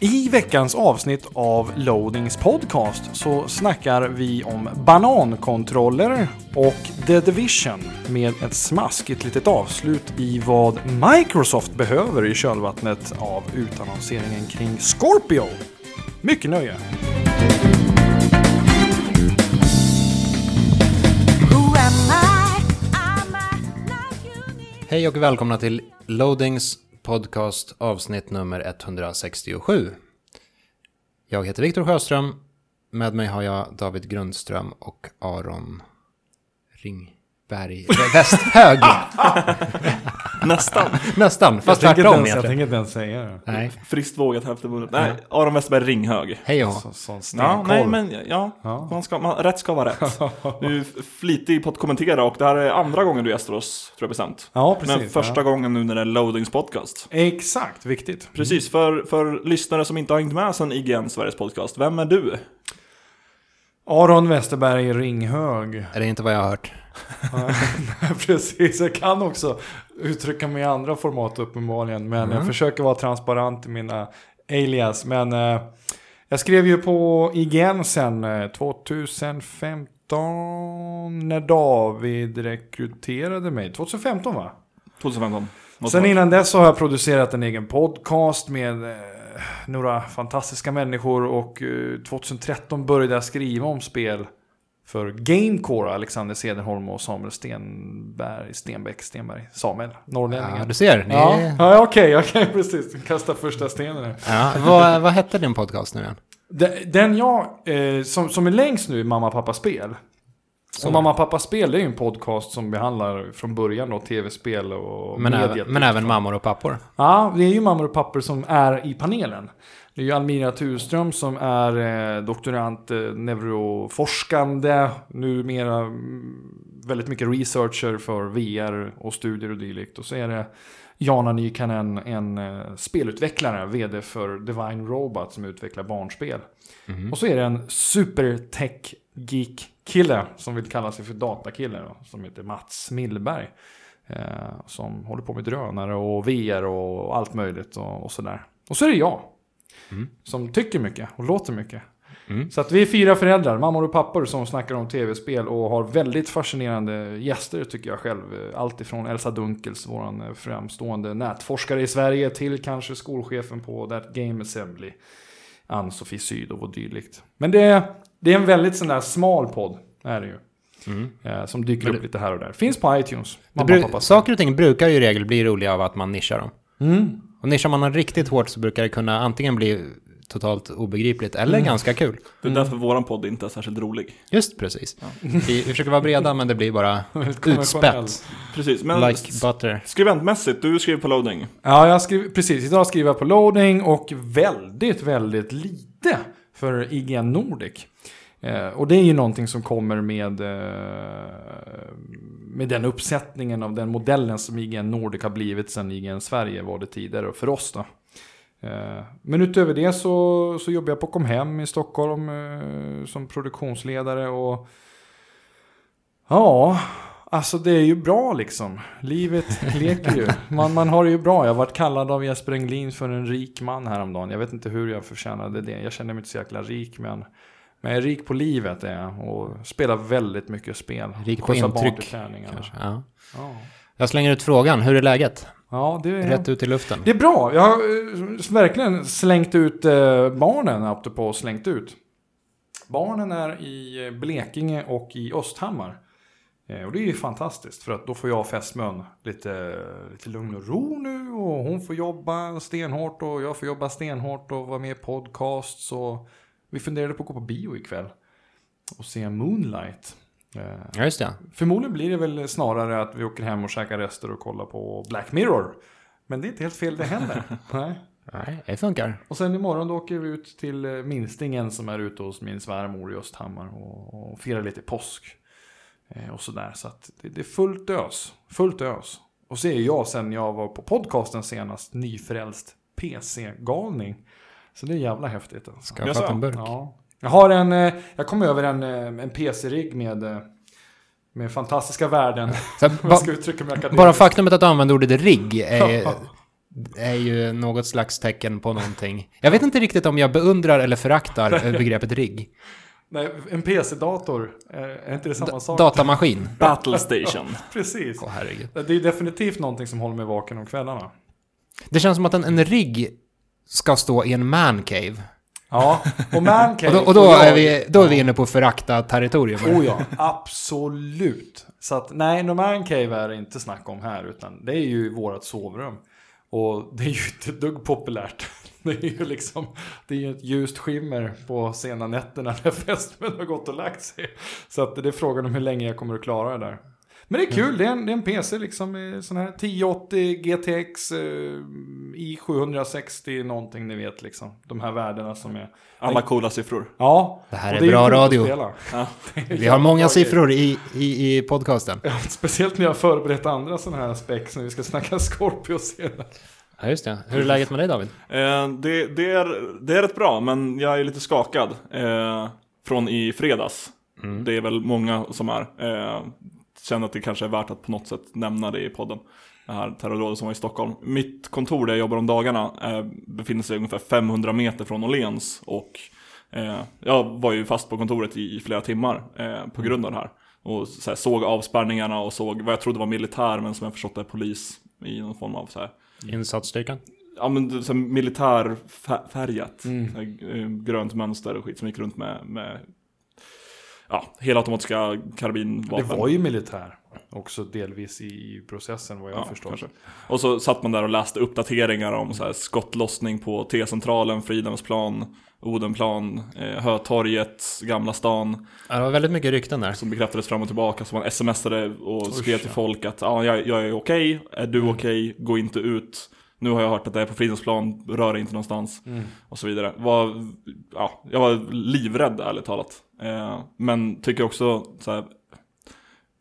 I veckans avsnitt av Loadings podcast så snackar vi om banankontroller och The Division med ett smaskigt litet avslut i vad Microsoft behöver i kölvattnet av utannonseringen kring Scorpio. Mycket nöje! Hej och välkomna till Loadings podcast avsnitt nummer 167. Jag heter Viktor Sjöström. Med mig har jag David Grundström och Aron Ringberg Västhög. Nästan. Nästan, fast jag tvärtom ens- jag tänker inte ens säga det. Nej, Friskt vågat hälften vunnet. Nej, Aron Westberg Ringhög. hej och. Så, sån Ja, nej men ja, Ja. Man ska, man, rätt ska vara rätt. Du är flitig på att kommentera och det här är andra gången du gästar oss, tror jag bestämt. Ja, precis. Men första ja. gången nu när det är Loadings podcast. Exakt, viktigt. Precis, för, för lyssnare som inte har hängt med sedan IGN Sveriges podcast, vem är du? Aron Westerberg Ringhög. Är det inte vad jag har hört? Precis, jag kan också uttrycka mig i andra format uppenbarligen. Men jag försöker vara transparent i mina alias. Men eh, jag skrev ju på IGN sen eh, 2015 när David rekryterade mig. 2015 va? 2015. Måste Sen innan dess så har jag producerat en egen podcast med eh, några fantastiska människor och eh, 2013 började jag skriva om spel för Gamecore, Alexander Cederholm och Samuel Stenberg, Stenbeck, Stenberg, Samuel, norrlänningen. Ja, du ser. Ni... Ja, Ja. ja okej, okej, precis. Kasta första stenen här. vad, vad hette din podcast nu igen? Den- jag, eh, som, som är längst nu Mamma Pappa Spel. Och Mamma Pappa Spel är ju en podcast som behandlar från början då tv-spel och Men, mediet. även, men även mammor och pappor. Ja, det är ju mammor och pappor som är i panelen. Det är ju Almira Turström som är eh, doktorant, eh, neuroforskande, numera mm, väldigt mycket researcher för VR och studier och dylikt. Och så är det Jana Nykanen, en eh, spelutvecklare, vd för Divine Robot som utvecklar barnspel. Och så är det en supertech geek kille som vill kalla sig för datakille då, som heter Mats Millberg. Eh, som håller på med drönare och VR och allt möjligt och, och sådär. Och så är det jag. Som tycker mycket och låter mycket. Så att vi är fyra föräldrar, mammor och pappor som snackar om tv-spel och har väldigt fascinerande gäster tycker jag själv. Allt ifrån Elsa Dunkels, eh, framstående nätforskare i Sverige, till kanske skolchefen på That Game Assembly. Ann-Sofie Sydow och dylikt. Men det är, det är en väldigt sån där smal podd, är det ju. Eh, som dyker upp lite här och där. Finns på iTunes. Det Mamma bru- och pappa. saker och ting brukar ju i regel bli roliga av att man nischar dem. Mm. Och nischar man dem riktigt hårt så brukar det kunna antingen bli totalt obegripligt eller ganska kul. Det är därför våran podd inte är särskilt rolig. Just precis. Vi, vi försöker vara breda men det blir bara utspätt. Precis, men Like butter. skribentmässigt, du skriver på Loading. Ja, jag skriver, precis. Idag skriver jag på loading och väldigt, väldigt lite för IGN Nordic. Eh, och det är ju någonting som kommer med, eh, med den uppsättningen av den modellen som IGN Nordic har blivit sedan IGN Sverige var det tidigare för oss då. Eh, men utöver det så, så jobbar jag på Comhem i Stockholm eh, som produktionsledare och Ja, alltså det är ju bra liksom. Livet leker ju. Man, man har det ju bra. Jag har varit kallad av Jesper Englin för en rik man häromdagen. Jag vet inte hur jag förtjänade det. Jag känner mig inte så jäkla rik men, men jag är rik på livet är jag. Och spelar väldigt mycket spel. Rik på intryck. Kanske. Ja. Ja. Jag slänger ut frågan, hur är läget? ja, det är... Rätt ut i luften. Det är bra. Jag har eh, verkligen slängt ut eh, barnen, apropå slängt ut. Barnen är i eh, Blekinge och i Östhammar. Och det är ju fantastiskt för att då får jag och fästmön lite, lite lugn och ro nu och hon får jobba stenhårt och jag får jobba stenhårt och vara med i podcasts och vi funderade på att gå på bio ikväll och se Moonlight. Eh, Ja, just det. Förmodligen blir det väl snarare att vi åker hem och käkar rester och kollar på Black Mirror. Men det är inte helt fel det heller. Nej. Nej, det funkar. Och sen imorgon då åker vi ut till eh, minstingen som är ute hos min svärmor i Östhammar och, och firar lite påsk. Eh, och sådär. Så att det, det är fullt ös. Fullt ös. Och så är jag sen jag var på podcasten senast nyfrälst PC-galning. Så det är jävla häftigt. Alltså. Skaffat en burk. Ja. Jag har en, eh, jag kom över en, eh, en PC-rigg med, eh, Med fantastiska värden. Så Om ba, jag ska uttrycka mig akademiskt. bara faktumet att du använder ordet rigg är, är ju något slags tecken på någonting. Jag vet inte riktigt om jag beundrar eller föraktar begreppet rigg. Nej, en PC-dator, är inte det samma sak? Datamaskin. Battle Station. Precis. Herregud. Det är definitivt någonting som håller mig vaken om kvällarna. Det känns som att en, en rigg ska stå i en mancave. Ja, och mancave. Och då, och då, är, vi, då är vi inne på förakta territorium. Oh ja, absolut. Så att nej, no mancave är det inte snack om här, utan det är ju vårt sovrum. Och det är ju inte ett dugg populärt. Det är ju liksom, det är ju ett ljust skimmer på sena nätterna när fästmän har gått och lagt sig. Så att det är frågan om hur länge jag kommer att klara det där. Men det är kul, det, är en, det är en PC liksom med sån här 1080 GTX eh, i 760 någonting ni vet liksom. De här värdena som är... Alla coola siffror. Ja. Det här är bra kul att radio. Ja. Det är Vi har många bra siffror i, i, i podcasten. Ja, speciellt när jag har förberett andra sådana här spex när vi ska snacka Scorpio senare. Ja, just det. Hur är läget med dig David? Eh, det, det, är, det är rätt bra, men jag är lite skakad. Eh, från i fredags. Det är väl många som är. Eh, känner att det kanske är värt att på något sätt nämna det i podden. Det här terrorrådet som var i Stockholm. Mitt kontor där jag jobbar om dagarna eh, befinner sig ungefär 500 meter från Åhléns. Och eh, jag var ju fast på kontoret i, i flera timmar eh, på grund av det här. Och så här, såg avspärrningarna och såg vad jag trodde var militär men som jag förstått är polis i någon form av så här Insatsstyrkan? Ja men så militärfärgat. Så här, eh, Grönt mönster och skit som gick runt med, med ja, helautomatiska karbinvapen. Det var ju militär också delvis i processen vad jag ja, förstått. kanske. Och så satt man där och läste uppdateringar om så här, skottlossning på T-centralen, Fridhemsplan, Odenplan, eh, Hötorget, Gamla stan. Ja, det var väldigt mycket rykten där. Som bekräftades fram och tillbaka. Så man smsade och skrev till folk att ah, jag, jag är okej, är du okej, gå inte ut. Nu har jag hört att det är på Fridhemsplan, rör inte någonstans. Och så vidare. Var, ja, jag var livrädd ärligt talat. Eh, men tycker också så här,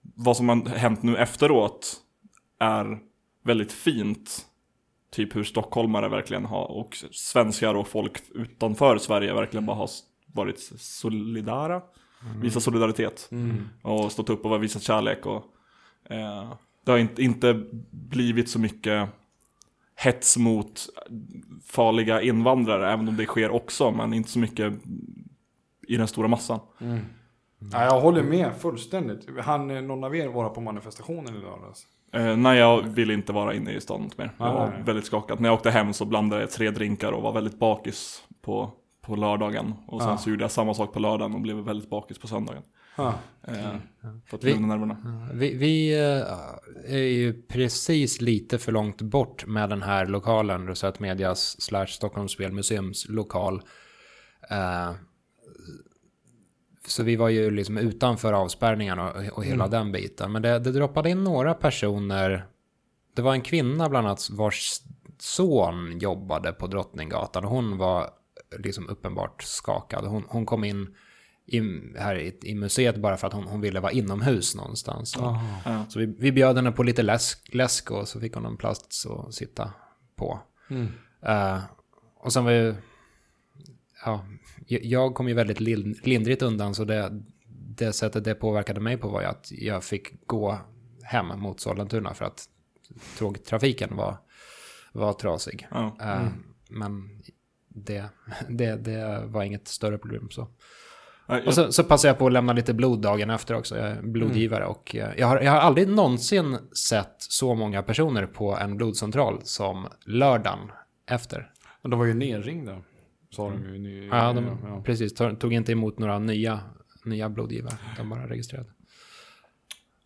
vad som har hänt nu efteråt är väldigt fint. Typ hur stockholmare verkligen har, och svenskar och folk utanför Sverige verkligen bara har varit solidara. Visat solidaritet. Och stått upp och visat kärlek. Och, eh, det har inte, inte blivit så mycket hets mot farliga invandrare, även om det sker också, men inte så mycket i den stora massan. Ja, jag håller med fullständigt. Han, eh, någon av er vara på manifestationen i lördags? Eh, nej, jag ville inte vara inne i stan mer. Jag var nej. väldigt skakad. När jag åkte hem så blandade jag tre drinkar och var väldigt bakis på, på lördagen. Och sen Ja. så gjorde jag samma sak på lördagen och blev väldigt bakis på söndagen. Ja. Eh, För att Vi- lugna nerverna. Vi, vi eh, är ju precis lite för långt bort med den här lokalen, Rosett Medias slash Stockholms Spelmuseums lokal. Eh, så vi var ju liksom utanför avspärrningarna och, och hela den biten. Men det, det droppade in några personer. Det var en kvinna bland annat vars son jobbade på Drottninggatan. Och hon var liksom uppenbart skakad. Hon, hon kom in i, här i, i museet bara för att hon, hon ville vara inomhus någonstans. Ja. så vi, vi bjöd henne på lite läsk, läsk och så fick hon en plats att sitta på. Eh, och sen var ju... Ja, jag- kom ju väldigt lind, lindrigt undan så det, det sättet det påverkade mig på var ju att jag fick gå hem mot Sollentuna för att tågtrafiken var, var trasig. Ja. Eh, Men det, det, det var inget större problem så. Och så, så passade jag på att lämna lite blod dagen efter också. Jag är blodgivare och eh, jag har, jag har aldrig någonsin sett så många personer på en blodcentral som lördagen efter. Och de var ju nerringda. Sa de ju. Ny, Ja, de, ja. precis. Tog, inte emot några nya, nya blodgivare. De bara registrerade.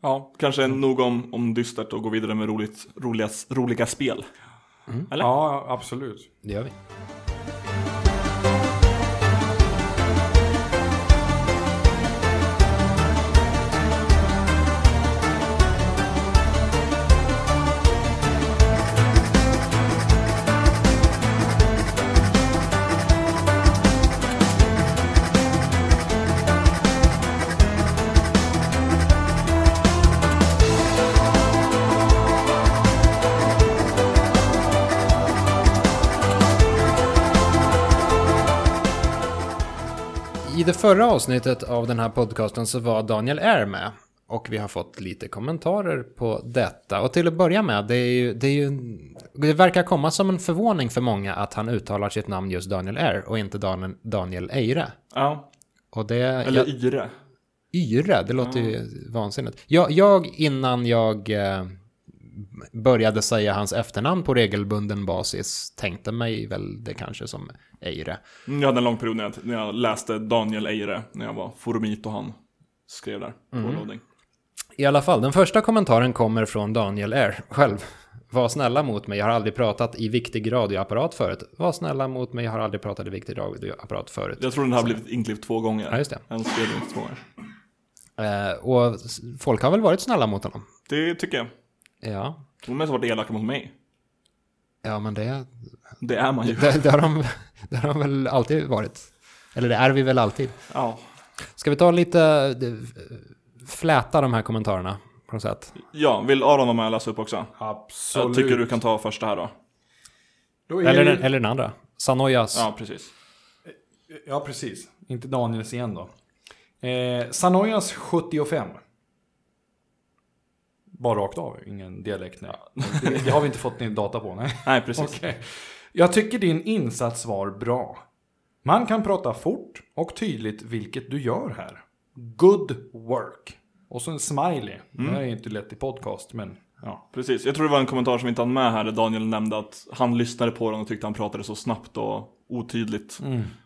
Ja, kanske nog om, om dystert och gå vidare med roligt, roliga, roliga spel. Eller? ja, absolut. Det gör vi. Det förra avsnittet av den här podcasten så var Daniel R med. Och vi har fått lite kommentarer på detta. Och till att börja med, det, är ju, det, är ju, det verkar komma som en förvåning för många att han uttalar sitt namn just Daniel R och inte Daniel, Daniel Eire. Ja, Och det, eller jag, Yre. Yre, det låter ju vansinnigt. Jag, jag innan jag eh, började säga hans efternamn på regelbunden basis tänkte mig väl det kanske som Eire. Mm, Jag hade en lång period när jag, när jag läste Daniel Eire, när jag var forumit och han skrev där på loading. I alla fall, den första kommentaren kommer från Daniel R. själv. Var snälla mot mig, jag har aldrig pratat i viktig radioapparat förut. Var snälla mot mig, jag har aldrig pratat i viktig radioapparat förut. Jag tror den har blivit inklippt två gånger. Ja, just det. Den två gånger. Eh, och folk har väl varit snälla mot honom? Det tycker jag. Ja, De har mest varit elaka mot mig. ja men det, Det är man ju. det, det, har de, det har de väl alltid varit. Eller det är vi väl alltid. Ja. Ska vi ta lite, eh, fläta de här kommentarerna på något sätt? ja, vill Aron vara med och läsa upp också? Absolut. Jag tycker du kan ta första här då. Då är Eller, det- den- eller den andra. Sanoyas. Ja, precis. Ja, precis. Inte Daniels igen då. Eh, Sanoyas 75. Bara rakt av, ingen dialekt nu. Det, det har vi inte fått ner data på, nej. Nej, precis. Okej. Jag tycker din insats var bra. Man kan prata fort och tydligt vilket du gör här. Good work. Och så en smiley. Det här är inte lätt i podcast, men ja. Precis. Jag tror det var en kommentar som vi inte hann med här där Daniel nämnde att han lyssnade på den och tyckte han pratade så snabbt och otydligt.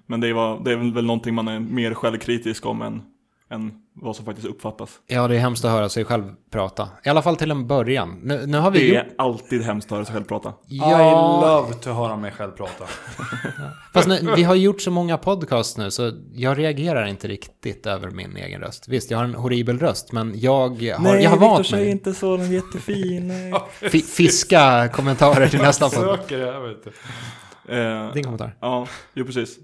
Men det, var, det är väl någonting man är mer självkritisk om än, än vad som faktiskt uppfattas. Ja, det är hemskt att höra sig själv prata. I alla fall till en början. Nu, nu har vi Det gjort... är alltid hemskt att höra sig själv prata. I Ja, love to höra mig själv prata. fast nu, vi har gjort så många podcasts nu så jag reagerar inte riktigt över min egen röst. Visst, jag har en horribel röst, men jag har, jag har vant mig. inte så, den är jättefin. Nej. Fi- fiska kommentarer till nästa podd. Söker det här, vet du. Eh, Din kommentar. Ja, jo precis.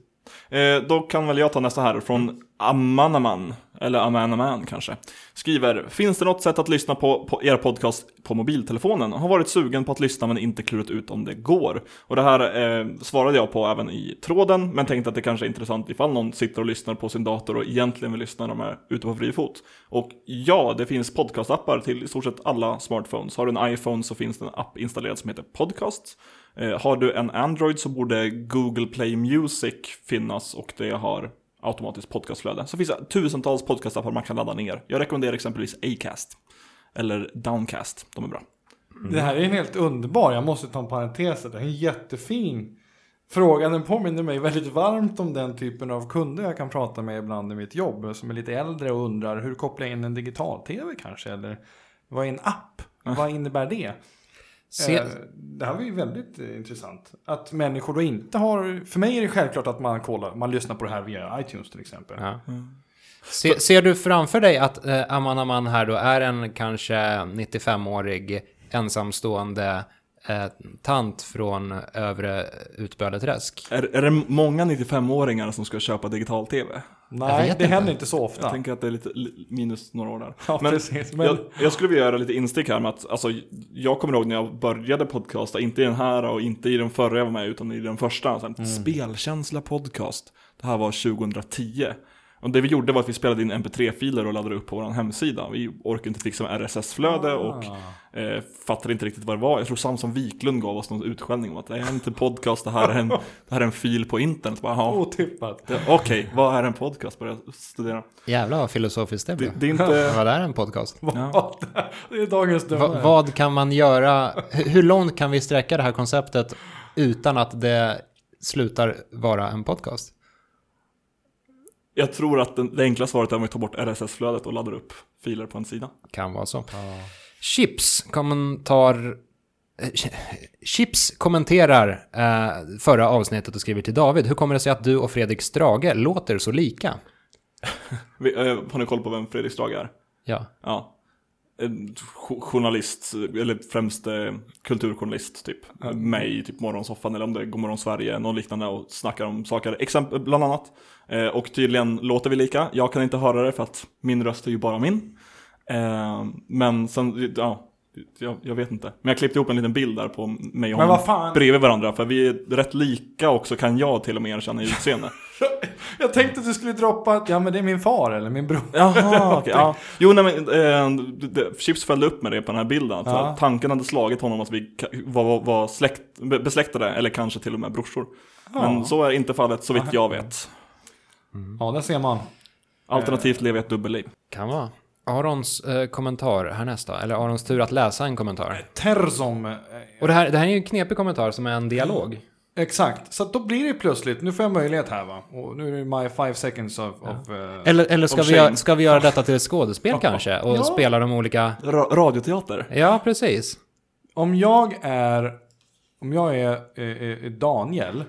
Eh, då kan väl jag ta nästa här från Amanaman, eller Amanaman kanske. Skriver, finns det något sätt att lyssna på, på er podcast på mobiltelefonen? Har varit sugen på att lyssna men inte klurat ut om det går. Och det här eh, svarade jag på även i tråden, men tänkte att det kanske är intressant ifall någon sitter och lyssnar på sin dator och egentligen vill lyssna när de är ute på fri fot. Och ja, det finns podcastappar till i stort sett alla smartphones. Har du en iPhone så finns det en app installerad som heter Podcast. Eh, har du en Android så borde Google Play Music finnas och det har automatiskt podcastflöde. Så finns det tusentals podcastappar man kan ladda ner. Jag rekommenderar exempelvis Acast. Eller Downcast, de är bra. Det här är en helt underbar, jag måste ta en parentes. Det är en jättefin fråga. Den påminner mig väldigt varmt om den typen av kunder jag kan prata med ibland i mitt jobb. Som är lite äldre och undrar hur kopplar jag in en digital-tv kanske? Eller vad är en app? Vad innebär det? Se, Eh, Det här var ju väldigt eh, intressant. Att människor då inte har... För mig är det självklart att man kollar, man lyssnar på det här via iTunes till exempel. ja. Se, ser du framför dig att eh, Aman Aman här då är en kanske 95-årig ensamstående eh, tant från övre Utböleträsk? Är, är det många 95-åringar som ska köpa digital-tv? Jag Nej, det inte. händer inte så Jag ofta. tänker att det är lite li- minus några år där. Ja, precis. Men- jag, jag skulle vilja göra lite instick här med att, alltså, jag kommer ihåg när jag började podcasta, inte i den här och inte i den förra jag var med, utan i den första. Så här, Spelkänsla podcast. Det här var 2010. Och det vi gjorde var att vi spelade in mp3-filer och laddade upp på vår hemsida. Vi orkade inte fixa med RSS-flöde och eh, fattade inte riktigt vad det var. Jag tror Samson Wiklund gav oss någon utskällning om att det är inte en podcast, det här är en, det här är en fil på internet. Bara, "Jaha, Otippat. det- Okej, vad är en podcast? Började studera. Jävlar vad filosofiskt det Det, blev. det är inte... Vad är en podcast? Ja. det är dagens Va, vad kan man göra? Hur hur långt kan vi sträcka det här konceptet utan att det slutar vara en podcast? Jag tror att den, det enkla svaret är om vi tar bort RSS-flödet och laddar upp filer på en sida. Kan vara så. Chips kommentar... Chips kommenterar eh, förra avsnittet och skriver till David. Hur kommer det sig att du och Fredrik Strage låter så lika? Vi, eh, har ni koll på vem Fredrik Strage är? Ja. Ja. Jo- journalist, eller främst eh, kulturjournalist typ. Med i typ Morgonsoffan eller om det är Godmorgon Sverige, någon liknande och snackar om saker, exempel bland annat. Eh, och tydligen låter vi lika. Jag kan inte höra det för att min röst är ju bara min. Eh, men sen, ja, Jag, jag vet inte. Men jag klippte ihop en liten bild där på mig och honom bredvid varandra. För vi är rätt lika också kan jag till och med erkänna i utseende. Jag tänkte att du skulle droppa att ja men det är min far eller min bror. Jaha, okej. ja. Jo, nej men eh, Chips följde upp med det på den här bilden. Att Ja. Tanken hade slagit honom att vi var, var, var släkt, be- besläktade, eller kanske till och med brorsor. Men så är inte fallet, så vitt jag vet. Ja, där ser man. Alternativt lever jag ett dubbelliv. Kan vara. Arons eh, kommentar härnäst då, eller Arons tur att läsa en kommentar. Terzom. eh, Och det här, det här är ju en knepig kommentar som är en dialog. Exakt, så då blir det plötsligt, nu får jag möjlighet här va. Och nu är det my five seconds of... of eh, Eller, eller ska, Of vi, göra- ska vi göra detta till ett skådespel kanske? Och Ja. spela de olika... Ra- radioteater. Ja, precis. Om jag är... Om jag är, är, är Daniel.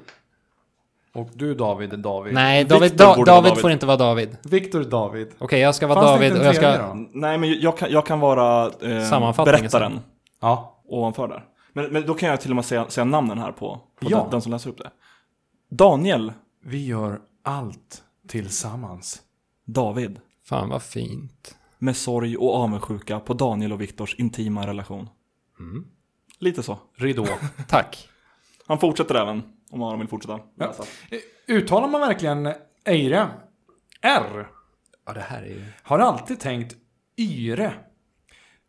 Och du David är David. Nej, David, da, David David. får inte vara David. Viktor David. Okej, jag ska vara Fanns David och jag ska... då? Nej, men jag kan, jag kan vara eh, Sammanfattningen berättaren Ja. ovanför där. Men, men då kan jag till och med säga, säga namnen här på, på Ja. den, den som läser upp det. Daniel Vi gör allt tillsammans. David. Fan vad fint. Med sorg och avundsjuka på Daniel och Viktors intima relation. Lite så. Ridå. Tack. Han fortsätter även, om Aron vill fortsätta. Eh, Uttalar man verkligen Eire? R? Ja, det här är ju... Har alltid tänkt Yre.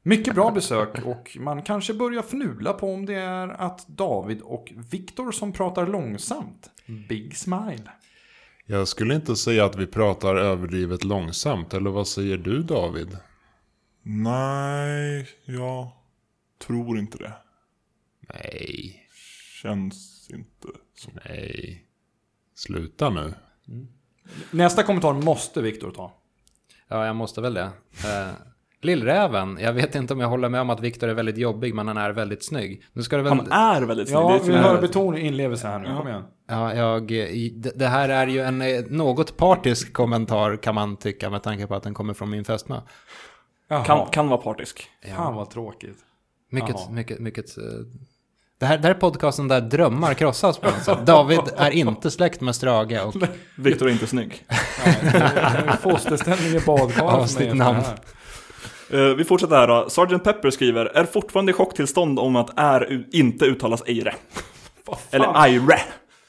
Mycket bra besök och man kanske börjar fnula på om det är att David och Viktor som pratar långsamt. Big smile. Jag skulle inte säga att vi pratar överdrivet långsamt, eller vad säger du David? Nej, jag tror inte det. Nej, Känns inte så. nej. Sluta nu. Nästa kommentar måste Viktor ta. Ja, jag måste väl det. Lillräven, jag vet inte om jag håller med om att Viktor är väldigt jobbig, men han är väldigt snygg. Nu ska det väl... Han är väldigt snygg. Ja, det är vi hör betoning inlevelse här nu. Kom igen. Ja, jag, det här är ju en eh, något partisk kommentar kan man tycka med tanke på att den kommer från min fästmö. Kan, kan vara partisk. Fan vad tråkigt. Mycket, Jaha. mycket, mycket... eh, Det här, det här är podcasten där drömmar krossas på något sätt. David är inte släkt med Strage och Viktor är inte snygg. Fosterställning i badkaret. Avsnitt namn. Eh, vi fortsätter här då. Sgt. Pepper skriver, är fortfarande i chocktillstånd om att är inte uttalas Eire. Eller Aire.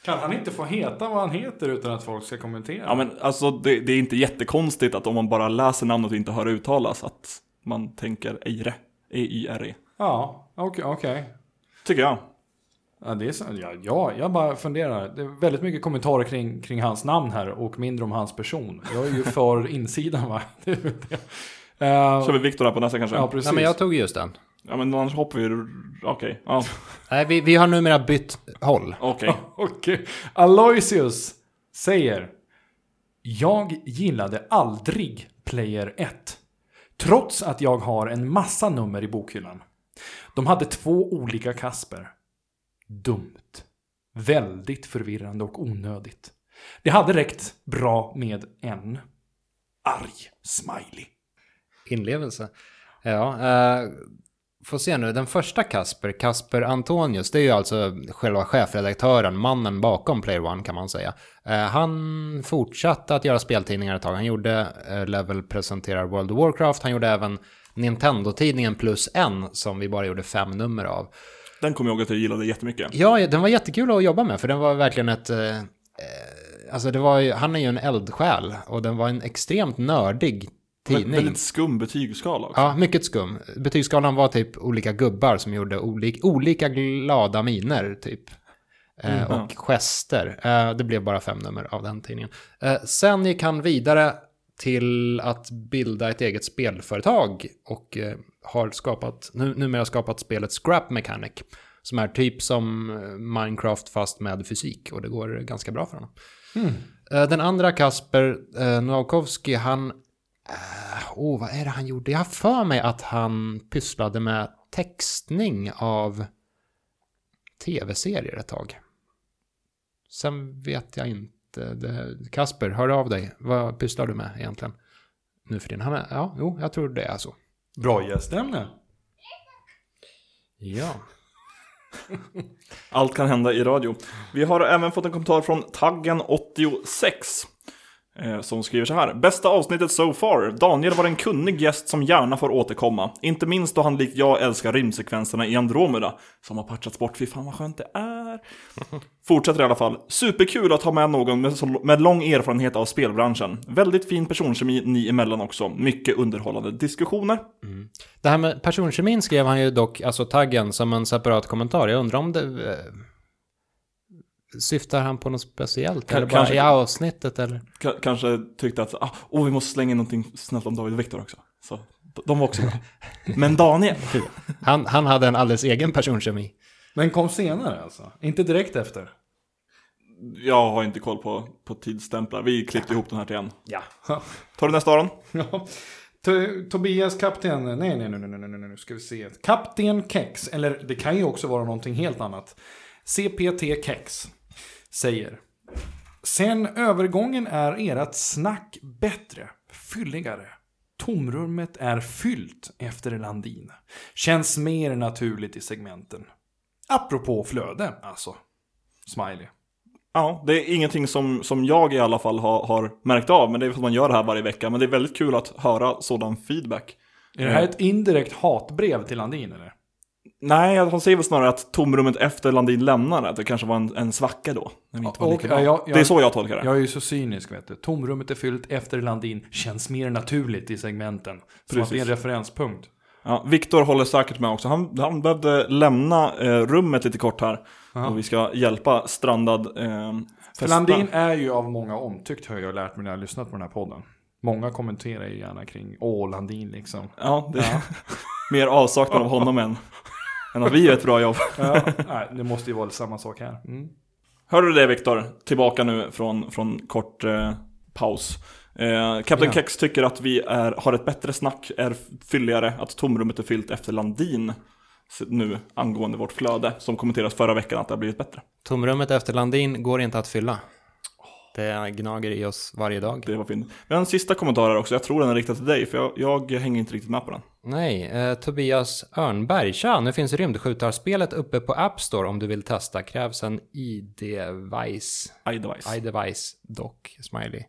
Kan han inte få heta vad han heter utan att folk ska kommentera? Ja men alltså det, det är inte jättekonstigt att om man bara läser namnet och inte hör det uttalas att man tänker Eire. E-Y-R-E. Ja, okej. okej. Tycker jag. Ja, det är så, ja, ja, jag bara funderar. Det är väldigt mycket kommentarer kring, kring hans namn här och mindre om hans person. Jag är ju för insidan va? Eh, Kör vi Viktor här på nästa kanske? ja, Ja, precis. Nej, men jag tog just den. men annars hoppar vi... Okej. Ja, Nej, vi, vi har numera bytt håll. okej. Okej. Aloysius säger Jag gillade aldrig Player 1. Trots att jag har en massa nummer i bokhyllan. De hade två olika Kasper. Dumt. Väldigt förvirrande och onödigt. Det hade räckt bra med en arg smiley. Inlevelse. Ja, eh, får se nu. Den första Kasper, Kasper Antonius, det är ju alltså själva chefredaktören, mannen bakom Player One kan man säga. Eh, han fortsatte att göra speltidningar ett tag. Han gjorde eh, Level presenterar World of Warcraft, han gjorde även Nintendo-tidningen plus en som vi bara gjorde fem nummer av. Den kommer jag ihåg att jag gillade jättemycket. Ja, den var jättekul att jobba med för den var verkligen ett... Eh, alltså det var ju, han är ju en eldsjäl och den var en extremt nördig tidning. Väldigt skum betygsskala också. Ja, mycket skum. Betygsskalan var typ olika gubbar som gjorde olik, olika glada miner typ. Eh, och gester. Eh, det blev bara fem nummer av den tidningen. Eh, sen gick han vidare till att bilda ett eget spelföretag och har skapat, nu, numera skapat spelet Scrap Mechanic. Som är typ som Minecraft fast med fysik och det går ganska bra för honom. Eh, Den andra Kasper Nowakowski, han... eh, Åh, oh, vad är det han gjorde? Jag har för mig att han pysslade med textning av tv-serier ett tag. Sen vet jag inte. Det, Kasper, hör av dig. Vad pysslar du med egentligen? Nu för din. Han är, ja, jo, jag tror det är så. Bra gästämne. Ja. Allt kan hända i radio. Vi har även fått en kommentar från Taggen86. Eh, som skriver så här. Bästa avsnittet so far. Daniel var en kunnig gäst som gärna får återkomma. Inte minst då han likt jag älskar rymdsekvenserna i Andromeda. Som har patchats bort. Fy fan vad skönt det är. Fortsätter i alla fall. Superkul att ha med någon med, med lång erfarenhet av spelbranschen. Väldigt fin personkemi ni emellan också. Mycket underhållande diskussioner. Det här med personkemin skrev han ju dock, alltså taggen, som en separat kommentar. Jag undrar om det... Syftar han på något speciellt? Ka- eller bara kanske- i avsnittet eller? K- kanske tyckte att ah, oh, vi måste slänga in någonting snällt om David och Viktor också. Så de var också bra. Men Daniel. Han, han hade en alldeles egen personkemi. Men kom senare alltså? Inte direkt efter? Jag har inte koll på, på tidsstämplar. Vi klippte ihop den här till en. Ja. Tar du nästa Aron? Ja. To- Tobias kapten, nej nej nej nej nej nej nej nu ska vi se. Kapten Kex, eller det kan ju också vara någonting helt annat. CPT Kex säger. Sen övergången är ert snack bättre, fylligare. Tomrummet är fyllt efter Landin. Känns mer naturligt i segmenten. Apropå flöde, alltså. Smiley. Ja, det är ingenting som, som jag i alla fall har, har märkt av. Men det är för att man gör det här varje vecka. Men det är väldigt kul att höra sådan feedback. Är det här ett indirekt hatbrev till Landin eller? Nej, han säger väl snarare att tomrummet efter Landin lämnade, att det kanske var en, en svacka då. När vi inte var lika bra. ja, jag- jag- det är så jag tolkar det. Jag är ju så cynisk vet du. Tomrummet är fyllt efter Landin. Känns mer naturligt i segmenten. Som att det är en referenspunkt. Ja, Viktor håller säkert med också. Han, han behövde lämna eh, rummet lite kort här. Och vi ska hjälpa strandad eh, För. Landin är ju av många omtyckt har jag lärt mig när jag har lyssnat på den här podden. Många kommenterar ju gärna kring Åh, Landin liksom. Ja, det är mer avsaknad av honom än, än att vi gör ett bra jobb. Ja, nej, det måste ju vara samma sak här. Mm. Hör du det Viktor? Tillbaka nu från, från kort eh, paus. Eh, Captain Ja. Kex tycker att vi är, har ett bättre snack, är fylligare, att tomrummet är fyllt efter Landin. Nu angående vårt flöde, som kommenteras förra veckan att det har blivit bättre. Tomrummet efter Landin går inte att fylla. Det gnager i oss varje dag. Det var fint. Vi har en sista kommentar här också, jag tror den är riktad till dig, för jag, jag hänger inte riktigt med på den. Nej, eh, Tobias Örnberg. Tja, nu finns rymdskjutarspelet uppe på App Store om du vill testa. Krävs en ID-device. iDevice. iDevice dock, smiley.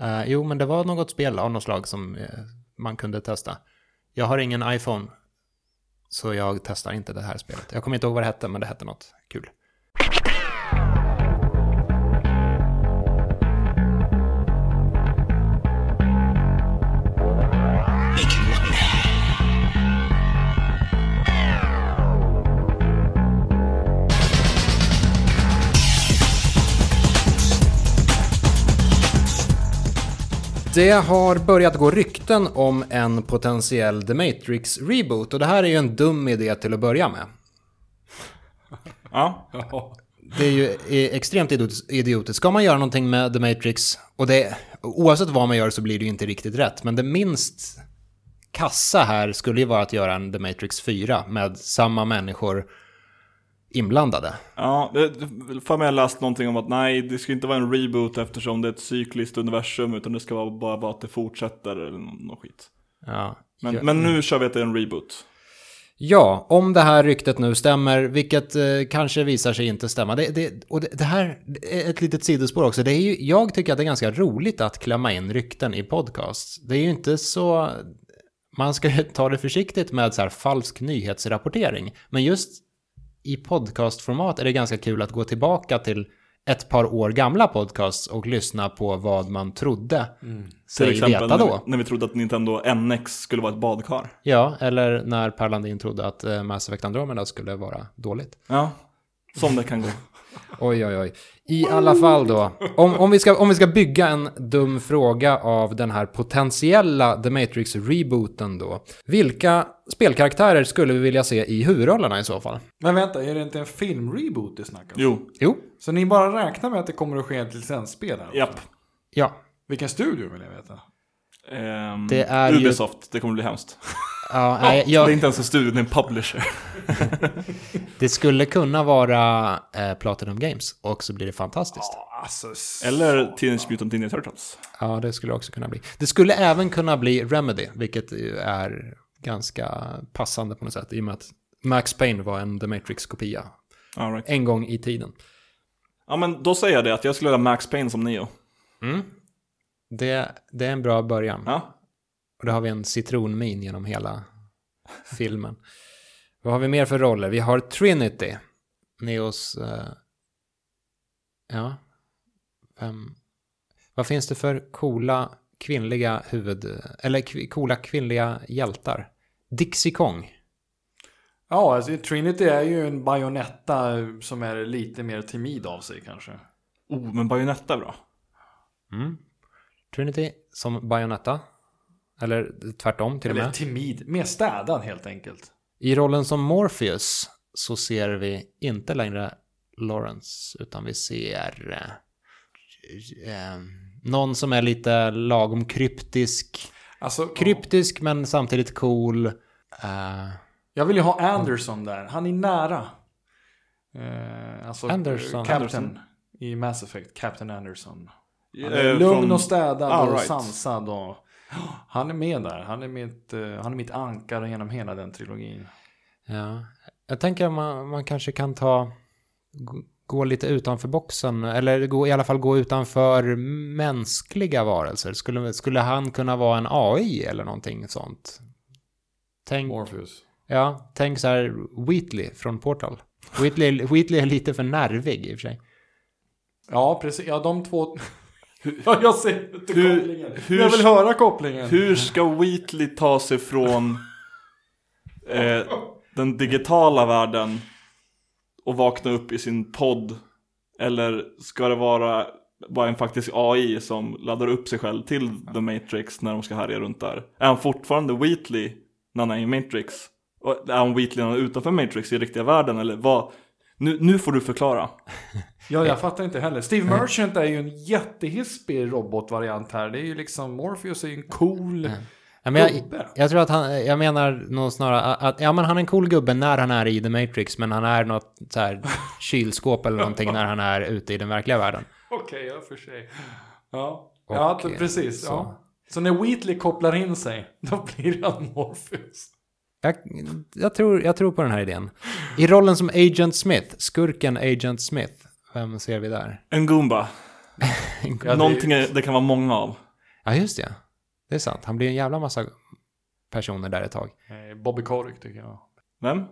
Eh, jo, men det var något spel av något slag som eh, man kunde testa. Jag har ingen iPhone, så jag testar inte det här spelet. Jag kommer inte ihåg vad det hette, men det hette något kul. Det har börjat gå rykten om en potentiell The Matrix-reboot och det här är ju en dum idé till att börja med. Ja, Det är ju extremt idiot- idiotiskt. Ska man göra någonting med The Matrix, och det, oavsett vad man gör så blir det ju inte riktigt rätt, men det minst kassa här skulle ju vara att göra en The Matrix 4 med samma människor inblandade. ja för mig har jag läst någonting om att nej, det ska inte vara en reboot eftersom det är ett cykliskt universum, utan det ska vara bara vara att det fortsätter eller någon skit. Ja. Men, ja. men nu kör vi att det är en reboot. Ja, om det här ryktet nu stämmer, vilket eh, kanske visar sig inte stämma. Det, det, och det, det här är ett litet sidospår också. Det är ju, jag tycker att det är ganska roligt att klämma in rykten i podcasts. Det är ju inte så... Man ska ju ta det försiktigt med så här falsk nyhetsrapportering. Men just i podcastformat är det ganska kul att gå tillbaka till ett par år gamla podcasts och lyssna på vad man trodde Till sig exempel veta när då. vi, när vi trodde att Nintendo NX skulle vara ett badkar. Ja, eller när Per Landin trodde att eh, Mass Effect Andromeda skulle vara dåligt. Ja, som det kan gå. Oj, oj, oj. I alla fall då. Om, om, vi ska, om vi ska bygga en dum fråga av den här potentiella The Matrix-rebooten då. Vilka spelkaraktärer skulle vi vilja se i huvudrollerna i så fall? Men vänta, är det inte en filmreboot det snackas om? Jo, Jo, Så ni bara räknar med att det kommer att ske ett licensspel här? också? japp. ja. Vilken studio vill jag veta? Ehm, Det är ju- Ubisoft, det kommer bli hemskt. ja nej, Det är jag, inte ens en studio, det är en publisher. det skulle kunna vara eh, Platinum Games och så blir det fantastiskt. Alltså, s- Eller Teenage Mutant Ninja Turtles. Ja, det skulle också kunna bli. Det skulle även kunna bli Remedy, vilket är ganska passande på något sätt i och med att Max Payne var en The Matrix-kopia All right. en gång i tiden. Ja men då säger jag det att jag skulle göra Max Payne som Neo. Mm. Det, det är en bra början. Ja. Och då har vi en citronmin genom hela filmen. Vad har vi mer för roller? Vi har Trinity. Neos... eh, ja. Vem... Vad finns det för coola kvinnliga huvud... Eller kv- coola kvinnliga hjältar? Dixie Kong. Ja, alltså, Trinity är ju en bajonetta som är lite mer timid av sig kanske. Oh, men Bayonetta är bra. Mm. Trinity som Bayonetta. Eller tvärtom till och Eller med. timid, mer städad helt enkelt. I rollen som Morpheus så ser vi inte längre Lawrence, utan vi ser eh, eh, någon som är lite lagom kryptisk. Alltså, Kryptisk men samtidigt cool. Eh, Jag vill ju ha Anderson där. Han är nära. Eh, alltså Anderson. Captain Anderson. i Mass Effect. Captain Anderson. Han Eh, är lugn från- och städad All och right. sansad. Och, han är med där. Han är mitt, eh, han är mitt ankare genom hela den trilogin. ja. Jag tänker man, man kanske kan ta gå- gå lite utanför boxen eller gå, i alla fall gå utanför mänskliga varelser. Skulle, skulle han kunna vara en AI eller någonting sånt? Tänk, Morpheus. Ja, tänk så här Wheatley från Portal. Wheatley, Wheatley är lite för nervig i och för sig. Ja, precis. Ja, de två... ja, jag ser inte Hur- kopplingen. hur- jag vill höra kopplingen. Hur ska Wheatley ta sig från eh, den digitala världen och vakna upp i sin podd? Eller ska det vara bara en faktisk AI som laddar upp sig själv till The Matrix när de ska härja runt där? Är han fortfarande Wheatley när han är i Matrix? Och är han Wheatley när han är utanför Matrix i riktiga världen? Eller vad? Nu, nu får du förklara. Ja, jag fattar inte heller. Steve Merchant är ju en jättehispig robotvariant här. Det är ju liksom, Morpheus är ju en cool Ja, men jag, gubbe. jag tror att han, jag menar nog snarare att, ja men han är en cool gubbe när han är i The Matrix, men han är något så här kylskåp eller någonting när han är ute i den verkliga världen. Okej, ja för sig. Ja, Och, ja eh, precis. så. Ja. Så när Wheatley kopplar in sig, då blir han Morpheus. Jag, jag, tror, jag tror på den här idén. I rollen som Agent Smith, skurken Agent Smith, vem ser vi där? En Goomba. Ja, det- Någonting är, det kan vara många av. Ja, just det. Det är sant. Han blir en jävla massa personer där ett tag. Bobby Kotick tycker jag. Vem?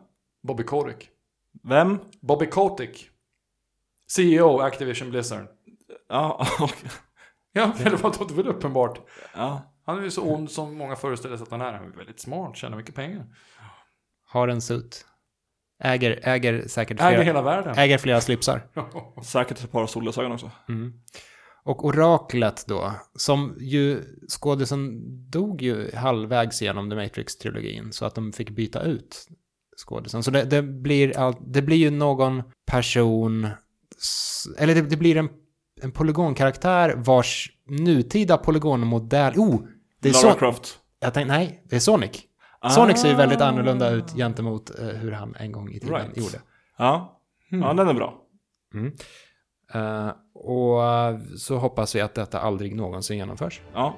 Bobby Kotick. Vem? Bobby Kotick. CEO Activision Blizzard. Ja, okej. Ja, men det var uppenbart. ja. Han är ju så ond som många föreställer sig att han är. Han är väldigt smart, tjänar mycket pengar. Har en suit. Äger, äger säkert flera, Äger hela världen. äger flera slipsar. Säkert ett par solglasögon också. Mm. Och oraklet då, som ju skådisen dog ju halvvägs genom The Matrix-trilogin så att de fick byta ut skådisen. Så det, det, blir, all, det blir ju någon person, eller det, det blir en, en polygonkaraktär vars nutida polygonmodell, oh! Det är Lara så, Croft. jag tänkte, nej, det är Sonic. Sonic ser ju väldigt annorlunda ut gentemot eh, hur han en gång i tiden Right. gjorde. Ja. ja, den är bra. Eh, och eh, så hoppas vi att detta aldrig någonsin genomförs. Ja.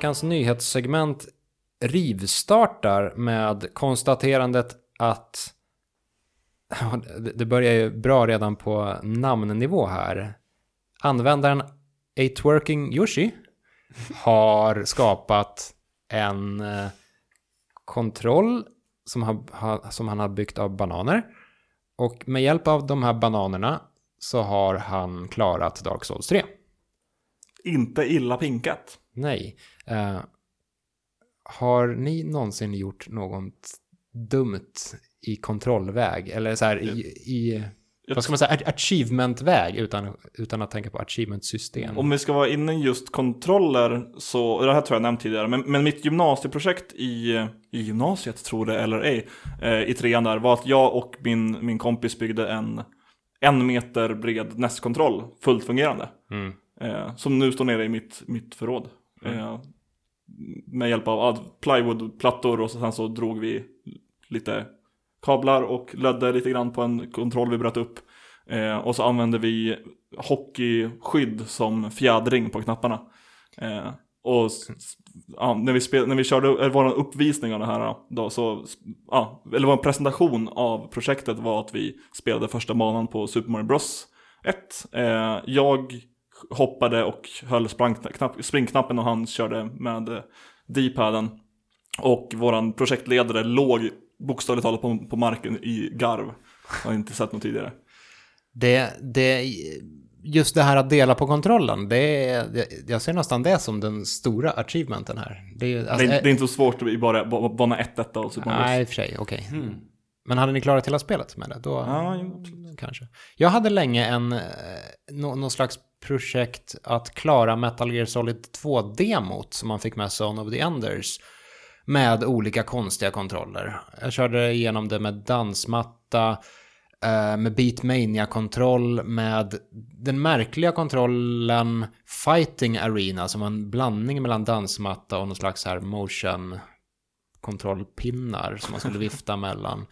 Veckans nyhetssegment rivstartar med konstaterandet att det- börjar ju bra redan på namnnivå här. Användaren A-Twerking Yoshi har skapat en eh, kontroll som, har, ha, som han har byggt av bananer. Och med hjälp av de här bananerna så har han klarat Dark Souls 3. Inte illa pinkat. Nej. Eh, har ni någonsin gjort något dumt i kontrollväg? Eller så här i, i vad ska man säga, achievement-väg utan, utan att tänka på achievement-system? Om vi ska vara inne just kontroller så, det här tror jag nämnt tidigare, men, men mitt gymnasieprojekt i, i gymnasiet, tror det eller ej, eh, i trean där, var att jag och min, min kompis byggde en en meter bred NES-kontroll, fullt fungerande. Mm. Eh, som nu står nere i mitt, mitt förråd. Eh, med hjälp av plywoodplattor och sen så drog vi lite kablar och ledde lite grann på en kontroll vi bröt upp. Eh, och så använde vi hockeyskydd som fjädring på knapparna. Eh, och ja, när, vi spel, när vi körde vår uppvisning av det här då, så, ja, eller vår presentation av projektet var att vi spelade första banan på Super Mario Bros 1. Eh, jag hoppade och höll springknapp, springknappen och han körde med eh, D-paden. Och våran projektledare låg bokstavligt talat på, på marken i garv. Jag har inte sett något tidigare. Det, det, just det här att dela på kontrollen, det är, det- jag ser nästan det som den stora achievementen här. Det är, alltså, det, är, det är inte så svårt i bara ba- bana 1 detta och Super Mario Nej, i och för sig, okej. Men hade ni klarat hela spelet med det? Då, Ja, jo, kanske. Jag hade länge en, eh, nå, någon slags projekt att klara Metal Gear Solid 2-demot som man fick med Zone of the Enders med olika konstiga kontroller. Jag körde igenom det med dansmatta, eh, med Beatmania-kontroll, med den märkliga kontrollen Fighting Arena som var en blandning mellan dansmatta och någon slags här motion kontrollpinnar som man skulle vifta mellan.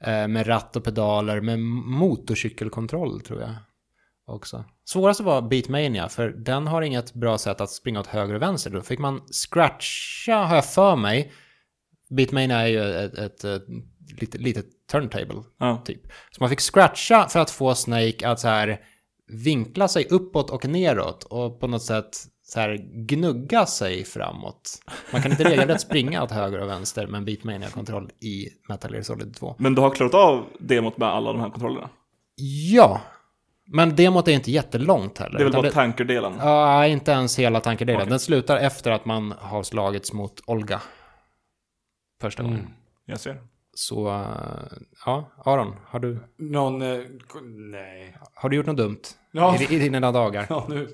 Eh, med ratt och pedaler, med motorcykelkontroll tror jag också. Svårast var Beatmania, för den har inget bra sätt att springa åt höger och vänster. Då fick man scratcha, har jag för mig. Beatmania är ju ett, ett, ett litet, litet turntable, Ja. typ. Så man fick scratcha för att få Snake att så här vinkla sig uppåt och neråt och på något sätt så här gnugga sig framåt. Man kan inte regelrätt springa åt höger och vänster med en Beatmania-kontroll i Metal Gear Solid 2. Men du har klarat av demot med alla de här kontrollerna? Ja, men demot är inte jättelångt heller. Det är väl bara tankerdelen? Ja, inte ens hela tankerdelen. Okej. Den slutar efter att man har slagits mot Olga. Första gången. Jag ser. Så, eh, ja, Aron, har du, Någon... Eh, nej. har du gjort något dumt Ja. i, i dina dagar? Ja, nu,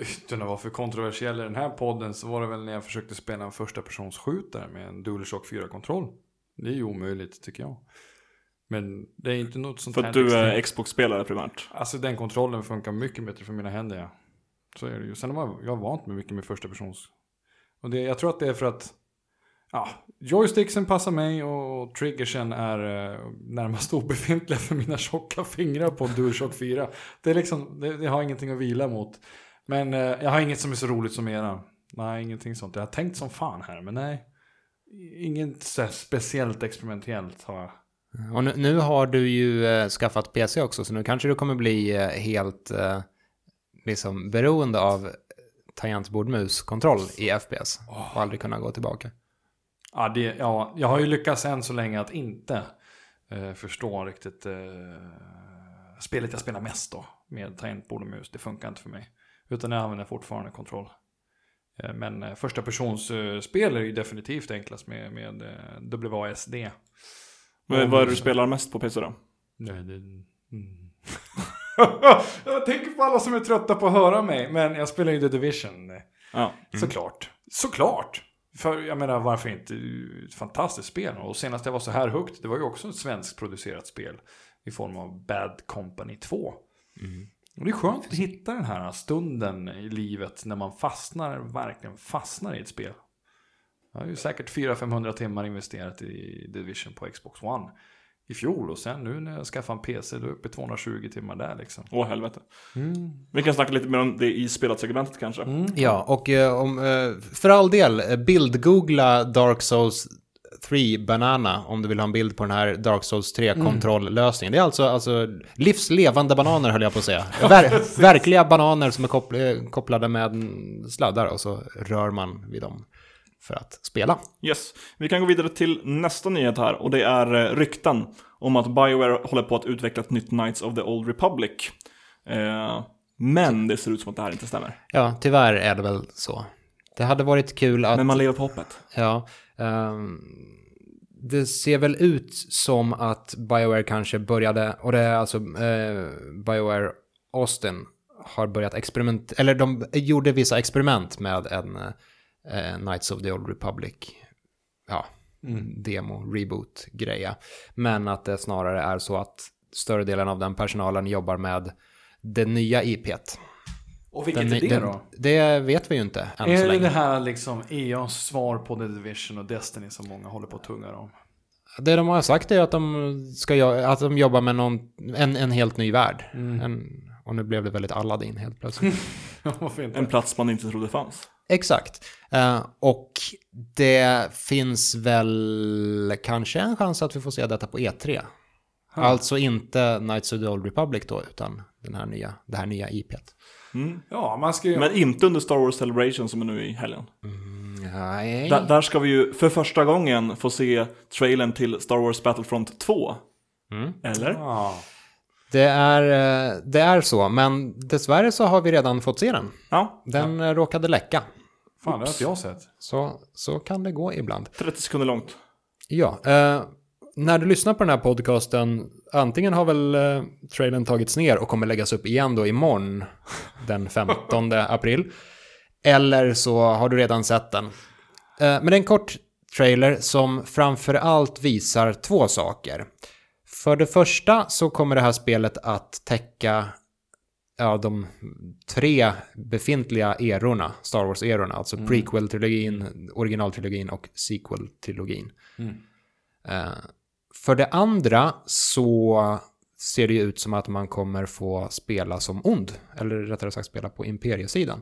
utan att vara för kontroversiell i den här podden så var det väl när jag försökte spela en första persons skjutare med en DualShock 4-kontroll. Det är ju omöjligt tycker jag. Men det är inte något sånt För att du är Xbox-spelare primärt? Alltså den kontrollen funkar mycket bättre för mina händer ja. Så är det ju. Sen har jag, vant mig mycket med första persons. Och det, jag tror att det är för att ja, joysticksen passar mig och triggersen är eh, närmast obefintliga för mina tjocka fingrar på DualShock 4. Det är liksom, det, det har ingenting att vila mot. Men eh, jag har inget som är så roligt som era. Nej, ingenting sånt. Jag har tänkt som fan här, men nej. Inget så speciellt experimentellt har jag. Och nu, nu har du ju eh, skaffat PC också, så nu kanske du kommer bli eh, helt eh, liksom beroende av tangentbord-mus-kontroll i FPS och aldrig kunna gå tillbaka. Ja, det, ja, jag har ju lyckats än så länge att inte eh, förstå riktigt eh, spelet jag spelar mest då. Med tangentbord och mus. Det funkar inte för mig. Utan jag använder fortfarande kontroll. Eh, men eh, första persons eh, spel är ju definitivt enklast med, med WASD. Men vad är det du spelar mest på PC då? Nej, det... Mm. jag tänker på alla som är trötta på att höra mig. Men jag spelar ju The Division. Ja. Såklart. Såklart. För jag menar varför inte? Ett fantastiskt spel. Och senast jag var så här högt, det var ju också ett svenskt producerat spel. I form av Bad Company 2. Och det är skönt att hitta den här stunden i livet när man fastnar, verkligen fastnar i ett spel. Jag har ju säkert 400-500 timmar investerat i Division på Xbox One i fjol. Och sen nu när jag skaffade en PC, då är jag uppe i 220 timmar där liksom. Åh helvete. Vi kan snacka lite mer om det i spelat-segmentet kanske. Ja, och eh, om, eh, för all del, eh, bildgoogla Dark Souls 3 Banana om du vill ha en bild på den här Dark Souls 3-kontrolllösningen. Det är alltså, alltså livslevande bananer höll jag på att säga. Ver, verkliga bananer som är koppl- kopplade med sladdar och så rör man vid dem för att spela. Yes. Vi kan gå vidare till nästa nyhet här och det är eh, rykten om att Bioware håller på att utveckla ett nytt Knights of the Old Republic. Eh, men det ser ut som att det här inte stämmer. Ja, tyvärr är det väl så. Det hade varit kul att... Men man lever på hoppet. Ja. ehm, det ser väl ut som att Bioware kanske började, och det är alltså eh, Bioware Austin har börjat experiment, eller de gjorde vissa experiment med en eh, Knights of the Old Republic, ja, demo, reboot greja. Men att det snarare är så att större delen av den personalen jobbar med det nya IPet. Och vilket Den- är det den- då? Det vet vi ju inte än så Är det länge. det här liksom EAs svar på The Division och Destiny som många håller på att tunga om? Det de har sagt är att de, ska, att de jobbar med någon, en, en helt ny värld. Mm. En, och nu blev det väldigt Aladdin helt plötsligt. En plats man inte trodde fanns. Exakt. Eh, och det finns väl kanske en chans att vi får se detta på E3. Alltså inte Knights of the Old Republic då, utan den här nya, det här nya IPet. Ja, man ska ju... Men inte under Star Wars Celebration som är nu i helgen. Nej. Där, där ska vi ju för första gången få se trailern till Star Wars Battlefront 2. Mm. Eller? Ja. Det, är, eh, det är så, men dessvärre så har vi redan fått se den. Ja, Den eh, råkade läcka. Fan, det har inte jag sett. Så, så kan det gå ibland. 30 sekunder långt. Ja, eh, när du lyssnar på den här podcasten, antingen har väl eh, trailern tagits ner och kommer läggas upp igen då imorgon, den 15 april. Eller så har du redan sett den. Eh, men det är en kort trailer som framför allt visar två saker. För det första så kommer det här spelet att täcka ja, de tre befintliga erorna, Star Wars-erorna, alltså prequel-trilogin, originaltrilogin och sequel-trilogin. Eh, för det andra så ser det ju ut som att man kommer få spela som ond, eller rättare sagt spela på imperiesidan.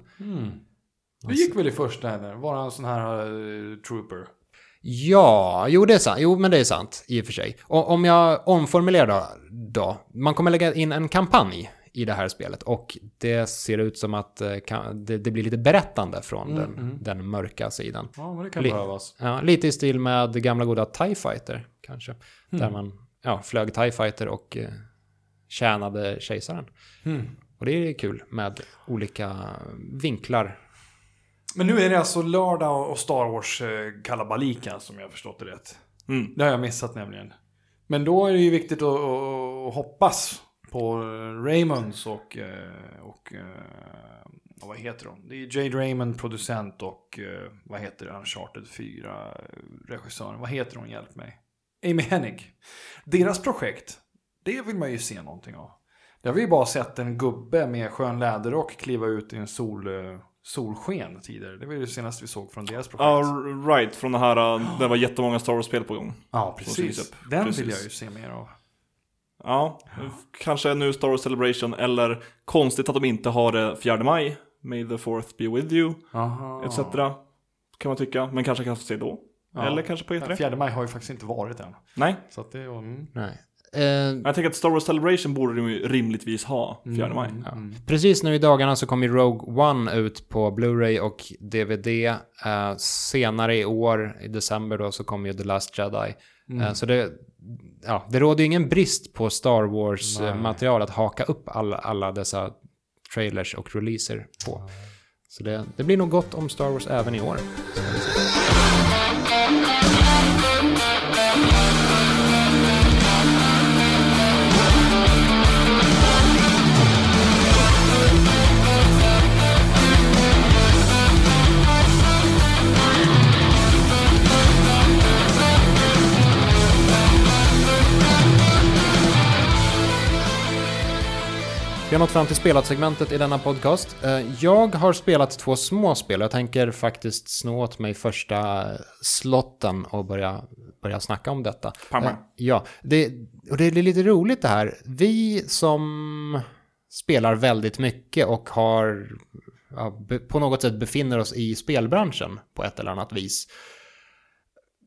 Det gick väl i första eller? Var han en sån här eh, trooper? Ja, jo det är sant. Jo, men det är sant i och för sig. Och om jag omformulerar då, då. Man kommer lägga in en kampanj i det här spelet och det ser ut som att eh, kan- det, det blir lite berättande från den, den mörka sidan. Ja, men det kan Li- behövas. Ja, lite i stil med gamla goda TIE Fighter kanske. Där man ja, flög TIE Fighter och eh, tjänade kejsaren. Och det är kul med olika vinklar. Men nu är det alltså lördag och Star Wars eh, som jag förstått det rätt. Mm. Det har jag missat nämligen. Men då är det ju viktigt att, att hoppas på eh, Raymonds och, eh, och, eh, och vad heter de? Det är Jade Raymond, producent och eh, vad heter? Uncharted 4 regissören. Vad heter hon? Hjälp mig. Amy Hennig. Deras projekt, det vill man ju se någonting av. Det har vi ju bara sett en gubbe med skön läderrock kliva ut i en sol, eh, solsken tidigare. Det var ju det senaste vi såg från deras projekt. Ja, right. Från det här, uh, det var jättemånga Star Wars-spel på gång. Ja, precis. Den Precis. vill jag ju se mer av. Ja, kanske nu Star Wars Celebration eller konstigt att de inte har det 4 maj. May the fourth be with you, etc. Kan man tycka, men kanske kan få se då. Ja. Eller kanske på E3. Fjärde maj har ju faktiskt inte varit än. Nej, Så att det. Mm. Nej. Eh, jag tänker att Star Wars Celebration borde de ju rimligtvis ha 4 maj. Ja. Precis nu i dagarna så kommer ju Rogue One ut på Blu-ray och DVD. Eh, senare i år, i december då, så kommer ju The Last Jedi. Eh, så det, ja, det råder ju ingen brist på Star Wars-material att haka upp alla, alla dessa trailers och releaser på. Så det, det blir nog gott om Star Wars även i år. Vi har nått fram till spelat-segmentet i denna podcast. Eh, Jag har spelat två små spel. Jag tänker faktiskt snå åt mig första slotten och börja, börja snacka om detta. Pang. Eh, Ja, det, och det är lite roligt det här. Vi som spelar väldigt mycket och har ja, på något sätt befinner oss i spelbranschen på ett eller annat vis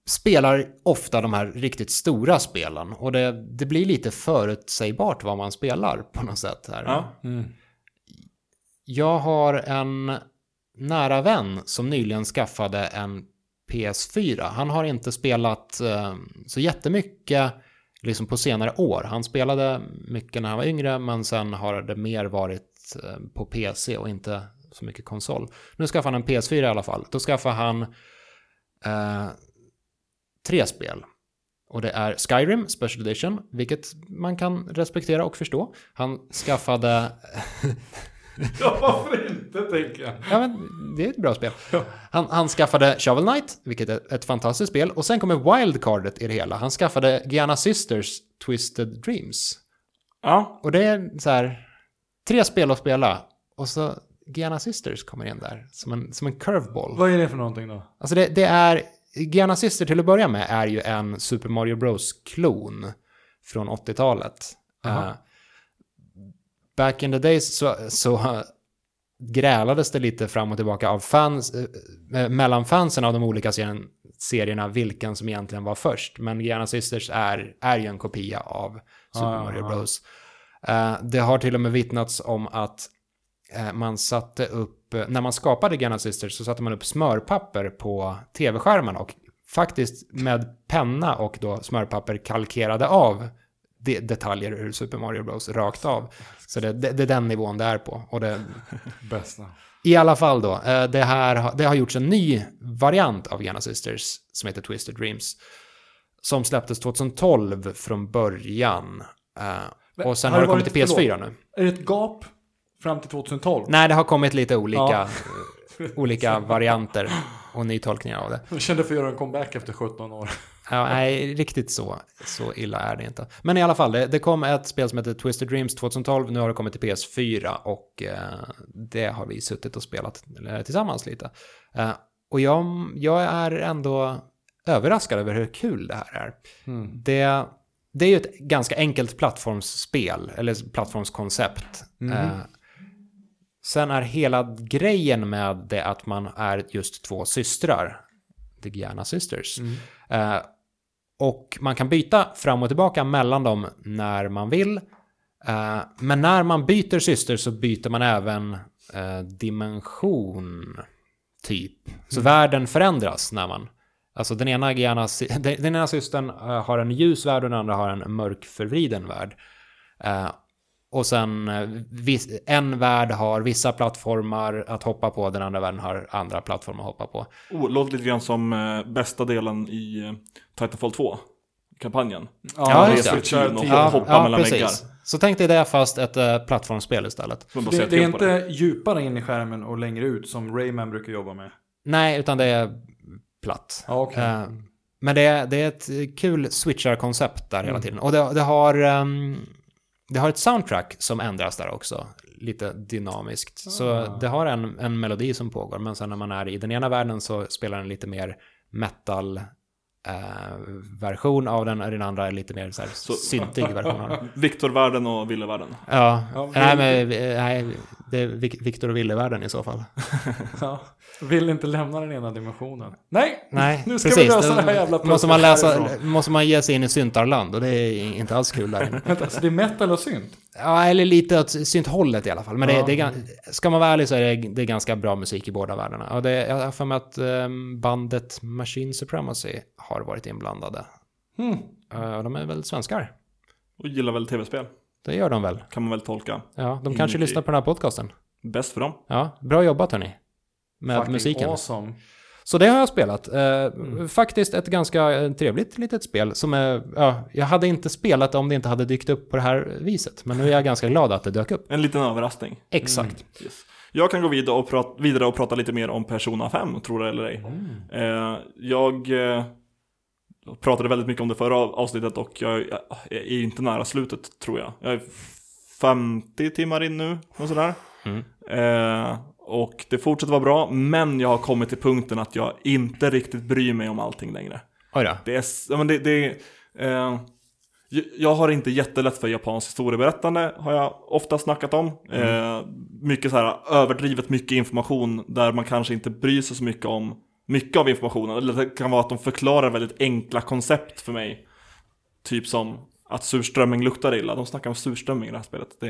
spelar ofta de här riktigt stora spelen och det, det blir lite förutsägbart vad man spelar på något sätt. Här. Ja. Jag har en nära vän som nyligen skaffade en PS4. Han har inte spelat eh, så jättemycket liksom på senare år. Han spelade mycket när han var yngre men sen har det mer varit eh, på PC och inte så mycket konsol. Nu skaffade han en PS4 i alla fall. Då skaffade han eh, tre spel. Och det är Skyrim Special Edition, vilket man kan respektera och förstå. Han skaffade Ja, varför inte, tänker jag. Ja, men det är ett bra spel. Han, han skaffade Shovel Knight, vilket är ett fantastiskt spel. Och sen kommer wildcardet i det hela. Han skaffade Gianna Sisters Twisted Dreams. Ja, Och det är så här, tre spel att spela. Och så Giana Sisters kommer in där, som en, som en curveball. Vad är det för någonting då? Alltså det, det är, Giana Sister till att börja med är ju en Super Mario Bros-klon från 80-talet. Aha. Eh, back in the days så, så grälades det lite fram och tillbaka av fans, eh, mellan fansen av de olika serien, serierna vilken som egentligen var först. Men Giana Sisters är, är ju en kopia av Super Ah, Mario ah. Bros. Det har till och med vittnats om att man satte upp, när man skapade Giana Sisters så satte man upp smörpapper på tv-skärmen och faktiskt med penna och då smörpapper kalkerade av de, detaljer ur Super Mario Bros rakt av. Så det, det, det är den nivån det är på. Och det, Bästa. i alla fall då, eh, det, här, det har gjorts en ny variant av Giana Sisters som heter Twisted Dreams. Som släpptes 2012 från början. Eh, Och sen Har har, det kommit till varit- PS4 nu. Är det ett gap fram till 2012? Nej, det har kommit lite olika, Ja. olika varianter och nytolkningar av det. Jag kände för att göra en comeback efter 17 år. Ja, nej, riktigt så, så illa är det inte. Men i alla fall, det, det kom ett spel som heter Twisted Dreams 2012. Nu har det kommit till PS4 och eh, det har vi suttit och spelat eh, tillsammans lite. Eh, och jag, jag är ändå överraskad över hur kul det här är. Det, det är ju ett ganska enkelt plattformsspel, eller plattformskoncept. Eh, sen är hela grejen med det att man är just två systrar. The Giana Sisters. Eh, och man kan byta fram och tillbaka mellan dem när man vill. Eh, men när man byter syster så byter man även eh, dimension, typ. Så världen förändras när man... Alltså den ena, Giana, den, den ena systern eh, har en ljus värld och den andra har en mörk förvriden värld. Eh, och sen eh, en värld har vissa plattformar att hoppa på, den andra världen har andra plattformar att hoppa på. Oh, låter lite grann som eh, bästa delen i eh, Titanfall 2. Kampanjen. Ja, det just är det. och Ja, hoppa mellan väggar. Så tänk dig det fast ett äh, plattformsspel istället. Det, det är inte djupare in i skärmen och längre ut som Rayman brukar jobba med. Nej, utan det är platt. Ja, okej. Eh, men det är, det är ett kul switchar-koncept där hela tiden. Och det, det, har, ehm, det har ett soundtrack som ändras där också. Lite dynamiskt. Så det har en, en melodi som pågår. Men sen när man är i den ena världen så spelar den lite mer metal eh, version av den och den andra är lite mer så här syntig version av den. Viktorvärlden och Villevärlden. Ja, Ja, nej men nej, det är Victor och Ville-världen i så fall. Ja. Vill inte lämna den ena dimensionen. Nej, Nej, nu ska precis. vi lösa det här jävla måste man, läsa, härifrån. måste man ge sig in i syntarland och det är inte alls kul där inne. Vänta, så det är metal och synt? Ja, eller lite åt synthållet i alla fall. Men det, Ja. det är, ska man vara ärlig så är det, det är ganska bra musik i båda världarna. Och det, jag har för mig att ehm, bandet Machine Supremacy har varit inblandade. Och de är väl svenskar? Och gillar väl tv-spel. Det gör de väl? Kan man väl tolka. Ja, de kanske lyssnar på den här podcasten. Bäst för dem. Ja, bra jobbat hörni. Med Fucking musiken. Awesome. Så det har jag spelat. Eh, Faktiskt ett ganska eh, trevligt litet spel som är, ja, jag hade inte spelat om det inte hade dykt upp på det här viset. Men nu är jag ganska glad att det dök upp. En liten överraskning. Exakt. Yes. Jag kan gå vidare och, prata, vidare och prata lite mer om Persona 5, tror det eller ej. Eh, jag eh, pratade väldigt mycket om det förra avsnittet och jag är inte nära slutet, tror jag. Jag är 50 timmar in nu, och sådär. Mm. Eh, och det fortsätter vara bra, men jag har kommit till punkten att jag inte riktigt bryr mig om allting längre. Oj då. Det är, men det, det eh, jag har inte jättelätt för japanskt historieberättande, har jag ofta snackat om. Eh, mycket så här överdrivet mycket information där man kanske inte bryr sig så mycket om mycket av informationen. Eller det kan vara att de förklarar väldigt enkla koncept för mig. Typ som att surströmming luktar illa. De snackar om surströmming i det här spelet. Det,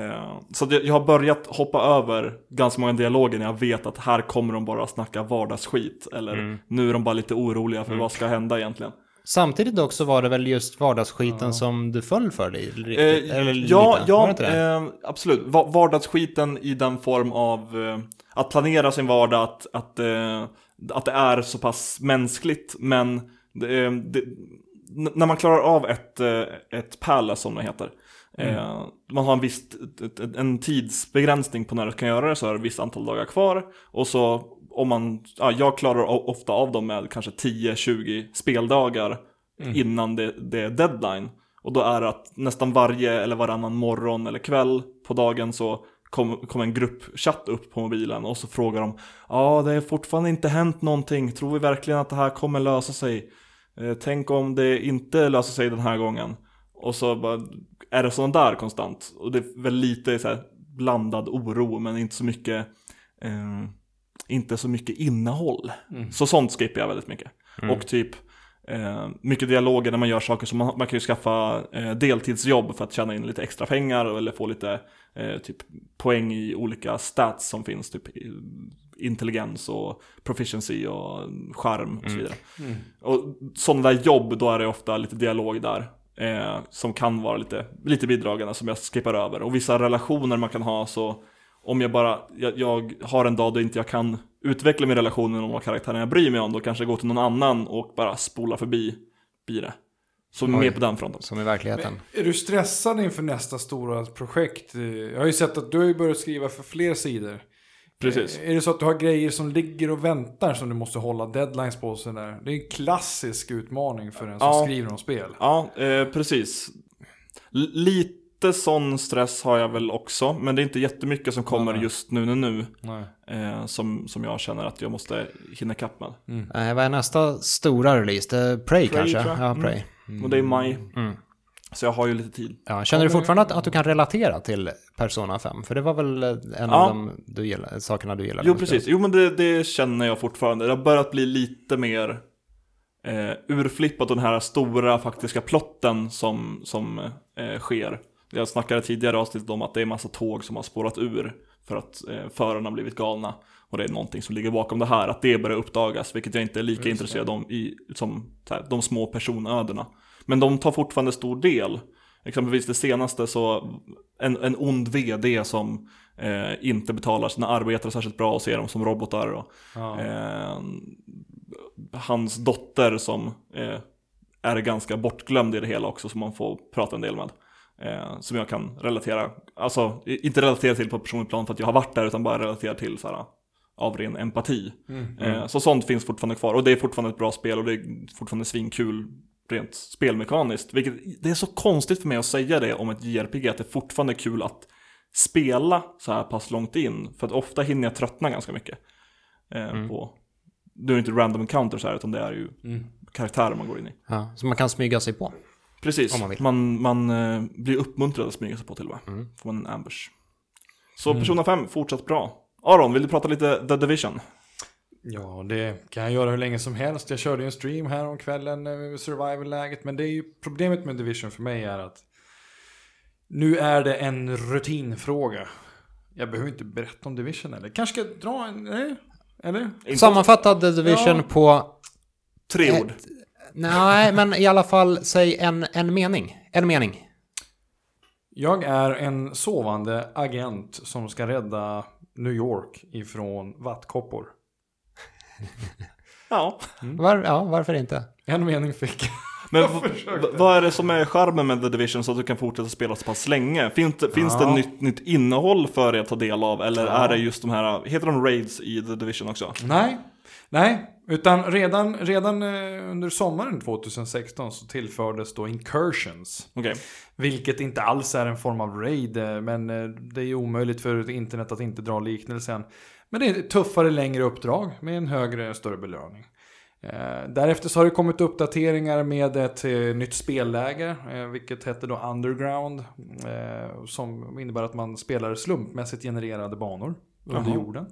eh, så att jag, jag har börjat hoppa över ganska många dialoger när jag vet att här kommer de bara snacka vardagsskit. Eller nu är de bara lite oroliga för vad ska hända egentligen. Samtidigt också var det väl just vardagsskiten som du föll för dig? riktigt? Eh, Eller ja, ja det det? eh, absolut. Va- Vardagsskiten i den form av eh, att planera sin vardag, att, att, eh, att det är så pass mänskligt. Men det, eh, det, n- när man klarar av ett, eh, ett palace som det heter. Eh, man har en viss en tidsbegränsning på när du kan göra det så är det visst antal dagar kvar. Och så om man, ja, jag klarar ofta av dem med kanske 10-20 speldagar innan det, det är deadline. Och då är det att nästan varje eller varannan morgon eller kväll på dagen så kom, kom en gruppchatt upp på mobilen och så frågar de Ja, det har fortfarande inte hänt någonting. Tror vi verkligen att det här kommer lösa sig? Eh, tänk om det inte löser sig den här gången. Och så bara, är det sån där konstant. Och det är väl lite så blandad oro, men inte så mycket eh, inte så mycket innehåll. Så sånt skippar jag väldigt mycket. Och typ eh, mycket dialoger när man gör saker som man, man kan ju skaffa eh, deltidsjobb för att tjäna in lite extra pengar eller få lite eh, typ poäng i olika stats som finns. Typ i- intelligens och proficiency och charm och så vidare. Och sådana där jobb, då är det ofta lite dialog där. Eh, som kan vara lite, lite bidragande som jag skippar över. Och vissa relationer man kan ha så om jag bara, jag, jag har en dag då inte jag kan utveckla min relation med någon av karaktärerna jag bryr mig om, då kanske jag går till någon annan och bara spolar förbi det. Så Oj. mer på den fronten. Som i verkligheten. Är du stressad inför nästa stora projekt? Jag har ju sett att du har ju börjat skriva för fler sidor. Precis. Eh, Är det så att du har grejer som ligger och väntar som du måste hålla deadlines på? Så där? Det är en klassisk utmaning för en som Ja. skriver om spel. Ja, eh, precis. L- lite sån stress har jag väl också, men det är inte jättemycket som kommer Nej. just nu, nu, nu. Eh, som, som jag känner att jag måste hinna ikapp med. Eh, vad är nästa stora release? Det är Prey, Prey, kanske? Ja, Mm. Prey. Och det är maj, Mm. Så jag har ju lite tid. Ja, känner du fortfarande att, att du kan relatera till Persona 5? För det var väl en Ja. av de du gillar, sakerna du gillade? Jo, precis. Jo, men det, det känner jag fortfarande. Det har börjat bli lite mer eh, urflippat och den här stora faktiska plotten som, som eh, sker. Jag snackade tidigare avsnittet om att det är massa tåg som har spårat ur för att eh, förarna har blivit galna. Och det är någonting som ligger bakom det här, att det börjar uppdagas, vilket jag inte är lika intresserad om i som här, de små personödena. Men de tar fortfarande stor del. Exempelvis det senaste så, en, en ond vd som eh, inte betalar sina arbetare särskilt bra och ser dem som robotar. Och, eh, hans dotter som eh, är ganska bortglömd i det hela också, som man får prata en del med. Eh, som jag kan relatera, alltså inte relatera till på personligt plan för att jag har varit där, utan bara relatera till så här, av ren empati. Eh, så sånt finns fortfarande kvar, och det är fortfarande ett bra spel och det är fortfarande svinkul rent spelmekaniskt. Vilket, det är så konstigt för mig att säga det om ett JRPG, att det fortfarande är kul att spela så här pass långt in. För att ofta hinner jag tröttna ganska mycket. Eh, på, nu är det inte random encounters här, utan det är ju karaktärer man går in i. Ja, så man kan smyga sig på. Precis, man man, man eh, blir uppmuntrad att smyga sig på till och med. Får man en ambush. Så Persona 5, fortsatt bra. Aron, vill du prata lite The Division? Ja, det kan jag göra hur länge som helst. Jag körde ju en stream här om kvällen, eh, survival-läget. Men det är ju problemet med Division för mig är att nu är det en rutinfråga. Jag behöver inte berätta om Division eller? Kanske ska jag dra en... Nej? Eller? Inte Sammanfatta The Division Ja. på... tre ett- ord. Nej, men i alla fall säg en, en mening. En mening. Jag är en sovande agent som ska rädda New York ifrån vattkoppor. Ja. Var, ja, varför inte? En mening fick. Men vad är det som är charmen med The Division så att du kan fortsätta spela så pass länge? Finns det, finns Ja. det nytt, nytt innehåll för dig att ta del av? Eller Ja. är det just de här, heter de raids i The Division också? Nej, nej. Utan redan, redan eh, under sommaren 2016 så tillfördes då incursions. Okej. Vilket inte alls är en form av raid, eh, men eh, det är ju omöjligt för internet att inte dra liknelsen. Men det är tuffare, längre uppdrag med en högre, större belöning. Eh, därefter så har det kommit uppdateringar med ett eh, nytt spelläge, eh, vilket hette då Underground. Som innebär att man spelar slumpmässigt genererade banor under Jaha. jorden.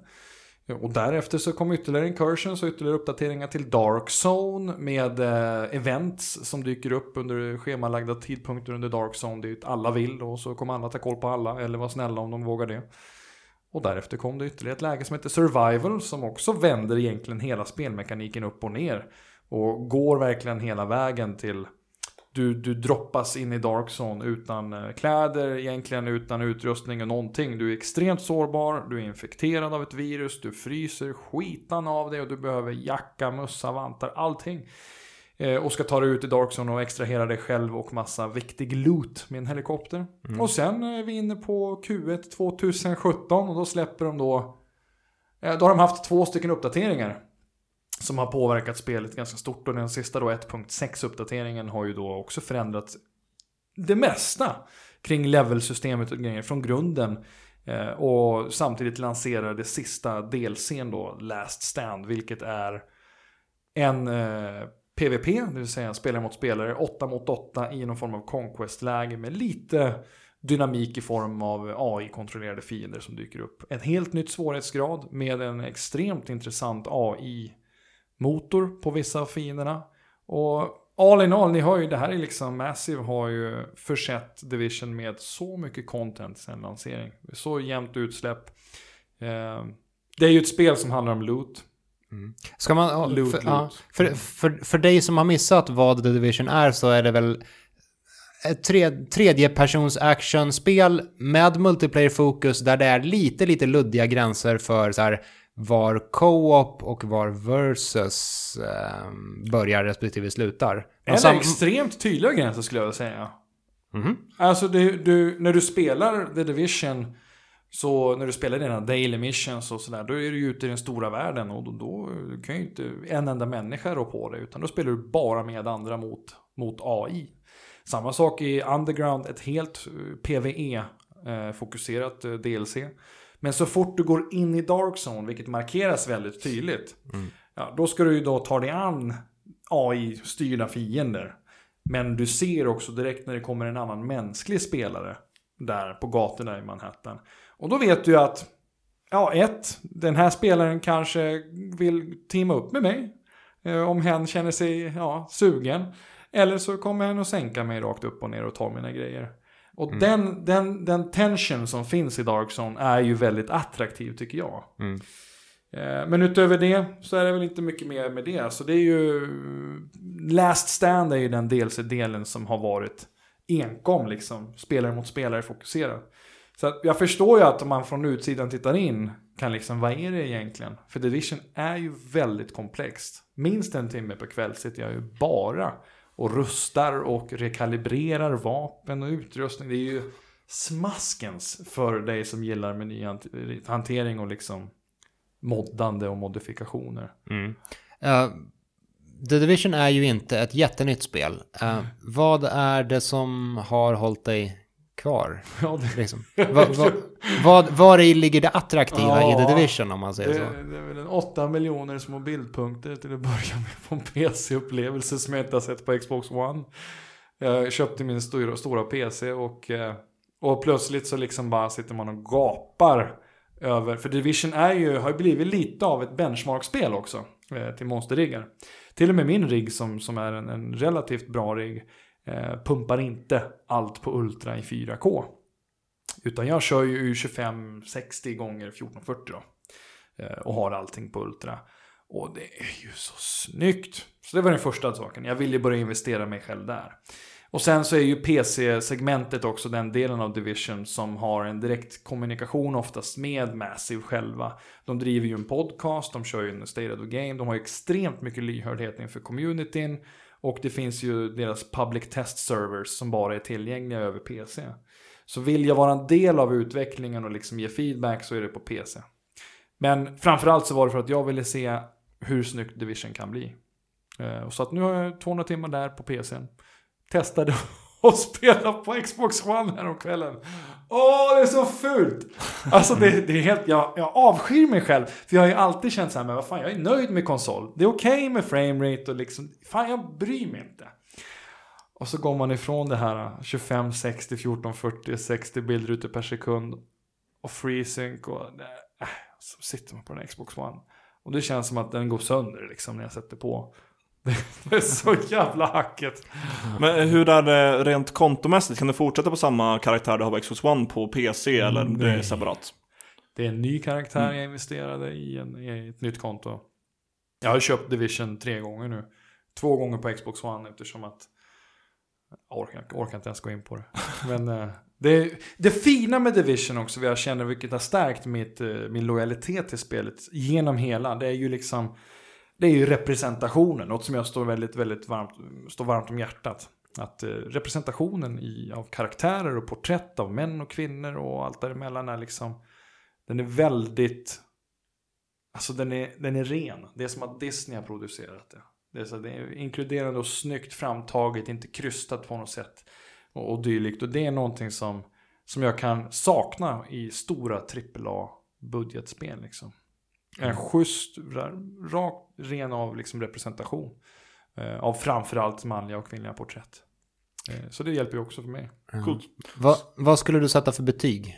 Och därefter så kom ytterligare incursions och ytterligare uppdateringar till Dark Zone med events som dyker upp under schemalagda tidpunkter under Dark Zone. Det är ju alla vill och så kommer alla ta koll på alla eller vara snälla om de vågar det. Och därefter kom det ytterligare ett läge som heter Survival som också vänder egentligen hela spelmekaniken upp och ner. Och går verkligen hela vägen till du, du droppas in i Dark Zone utan eh, kläder, egentligen utan utrustning och någonting. Du är extremt sårbar, du är infekterad av ett virus, du fryser skitan av dig och du behöver jacka, mössa, vantar, allting. Eh, och ska ta dig ut i Dark Zone och extrahera dig själv och massa viktig loot med en helikopter. Och sen är vi inne på Q1 2017 och då släpper de då... Eh, då har de haft två stycken uppdateringar. Som har påverkat spelet ganska stort och den sista då 1.6 uppdateringen har ju då också förändrat det mesta kring levelsystemet och grejer från grunden. Eh, och samtidigt lanserar det sista delsen då, Last Stand, vilket är en eh, PVP, det vill säga spelare mot spelare, 8 mot 8 i någon form av Conquest-läge med lite dynamik i form av AI-kontrollerade fiender som dyker upp. En helt nytt svårighetsgrad med en extremt intressant AI-motor på vissa av fienderna. Och all in all, ni hör ju, det här är liksom Massive har ju försett Division med så mycket content sen lansering. Så jämnt utsläpp. Eh, det är ju ett spel som handlar om loot. Ska man, Loot, för, ja, loot. för, för, för dig som har missat vad The Division är så är det väl ett tre, tredjepersons actionspel med multiplayer-fokus där det är lite, lite luddiga gränser för så här var co-op och var versus eh, börjar respektive slutar. Eller Sam- extremt tydliga gränser skulle jag vilja säga. Mhm. Alltså du, du, när du spelar The Division, så när du spelar dina daily missions och sådär, då är du ju ute i den stora världen och då, då kan ju inte en enda människa rå på dig, utan då spelar du bara med andra mot, mot AI. Samma sak i Underground, ett helt PVE-fokuserat eh, DLC. Men så fort du går in i Dark Zone, vilket markeras väldigt tydligt, ja, då ska du ju då ta dig an AI-styrda fiender. Men du ser också direkt när det kommer en annan mänsklig spelare där på gatorna i Manhattan. Och då vet du att, ja, ett, den här spelaren kanske vill teama upp med mig. eh, Om hen känner sig ja, sugen. Eller så kommer hen att sänka mig rakt upp och ner och ta mina grejer. Och den, den, den tension som finns i Dark Zone är ju väldigt attraktiv tycker jag. Mm. Eh, Men utöver det så är det väl inte mycket mer med det. Så det är ju... Last Stand är ju den DLC-delen som har varit enkom liksom. Spelare mot spelare fokuserad. Så att jag förstår ju att om man från utsidan tittar in kan liksom, vad är det egentligen? För Division är ju väldigt komplext. Minst en timme per kväll sitter jag ju bara och rustar och rekalibrerar vapen och utrustning. Det är ju smaskens för dig som gillar menyhantering och liksom moddande och modifikationer. Eh, The Division är ju inte ett jättenytt spel. Eh, vad är det som har hållit dig kvar? Ja, det, Liksom? vad, vad, vad, var i ligger det attraktiva i Ja. The Division om man säger så? det, det är väl en 8 miljoner små bildpunkter till att börja med på en PC-upplevelse som jag inte har sett på Xbox One. Jag köpte min stora, stora PC och, eh, och plötsligt så liksom bara sitter man och gapar över, för Division är ju, har ju blivit lite av ett benchmarkspel också eh, till monsterriggar. Till och med min rigg som, som är en, en relativt bra rigg Eh, pumpar inte allt på Ultra i 4K. Utan jag kör ju 2560 gånger 1440 då. Eh, och har allting på Ultra. Och det är ju så snyggt. Så det var den första saken. Jag ville börja investera mig själv där. Och sen så är ju PC-segmentet också den delen av Division som har en direkt kommunikation oftast med Massive själva. De driver ju en podcast, de kör ju en State of the Game, de har ju extremt mycket lyhördhet inför communityn. Och det finns ju deras public test servers som bara är tillgängliga över PC. Så vill jag vara en del av utvecklingen och liksom ge feedback så är det på PC. Men framförallt så var det för att jag ville se hur snyggt Division kan bli. Eh, så att nu har jag 200 timmar där på PCn. Testade och spela på Xbox One häromkvällen. Åh, det är så fult! Alltså det, det är helt, jag, jag avskyr mig själv. För jag har ju alltid känt så här, men vad fan, jag är nöjd med konsol. Det är okej okay med framerate och liksom, fan jag bryr mig inte. Och så går man ifrån det här 25, 60, 14, 40, 60 bildrutor per sekund. Och FreeSync och äh, så sitter man på den Xbox One. Och det känns som att den går sönder liksom när jag sätter på. Det är så jävla hacket. Men hur är det rent kontomässigt? Kan du fortsätta på samma karaktär du har på Xbox One på PC eller det är nej. separat? Det är en ny karaktär jag investerade i, en, i ett nytt konto. Jag har köpt Division tre gånger nu. Två gånger på Xbox One eftersom att jag orkar, orkar inte ens gå in på det. Men eh, det, det fina med Division också, jag känner vilket har stärkt mitt, eh, min lojalitet till spelet genom hela, det är ju liksom det är ju representationen, något som jag står väldigt, väldigt varmt, står varmt om hjärtat. Att eh, representationen i, av karaktärer och porträtt av män och kvinnor och allt däremellan är liksom den är väldigt... Alltså den är, den är ren. Det är som att Disney har producerat det. Det är, så, det är inkluderande och snyggt framtaget, inte krystat på något sätt. Och, och dylikt. Och det är någonting som, som jag kan sakna i stora AAA-budgetspel. Liksom. En schysst, ra- rak, ren av liksom representation. Eh, av framförallt manliga och kvinnliga porträtt. Eh, så det hjälper ju också för mig. Coolt. Va, vad skulle du sätta för betyg?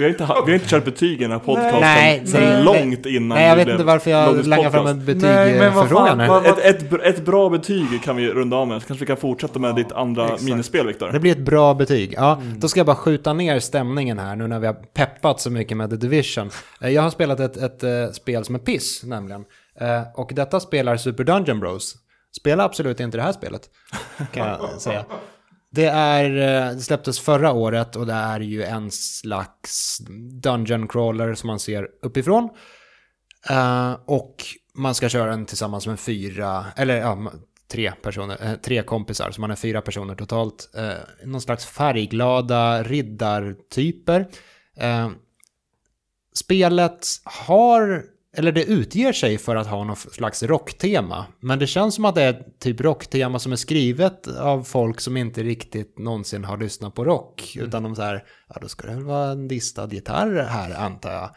Vi har inte, ha- vi har inte kört betyg i den här podcasten Nej, sen nej. långt innan Nej, jag vi vet blev inte varför jag langar fram en Nej, men vad fan, betyg-förfrågan här. vad- Ett, ett, ett bra betyg kan vi runda av med, så kanske vi kan fortsätta med ditt andra exakt. minispel Viktor. Det blir ett bra betyg. Ja, Mm. Då ska jag bara skjuta ner stämningen här nu när vi har peppat så mycket med The Division. Eh, Jag har spelat ett, ett eh, spel som är piss nämligen. Eh, och detta spelar Super Dungeon Bros. Spela absolut inte det här spelet, kan jag säga. Det, är, eh, det släpptes förra året och det är ju en slags Dungeon Crawler som man ser uppifrån. Uh, och man ska köra den tillsammans med fyra, eller ja, tre personer, eh, tre kompisar, så man är fyra personer totalt. Uh, någon slags färgglada riddartyper. Uh, spelet har, eller det utger sig för att ha någon slags rocktema. Men det känns som att det är typ rocktema som är skrivet av folk som inte riktigt någonsin har lyssnat på rock. Utan de så här, ja då ska det väl vara en distad gitarr här antar jag.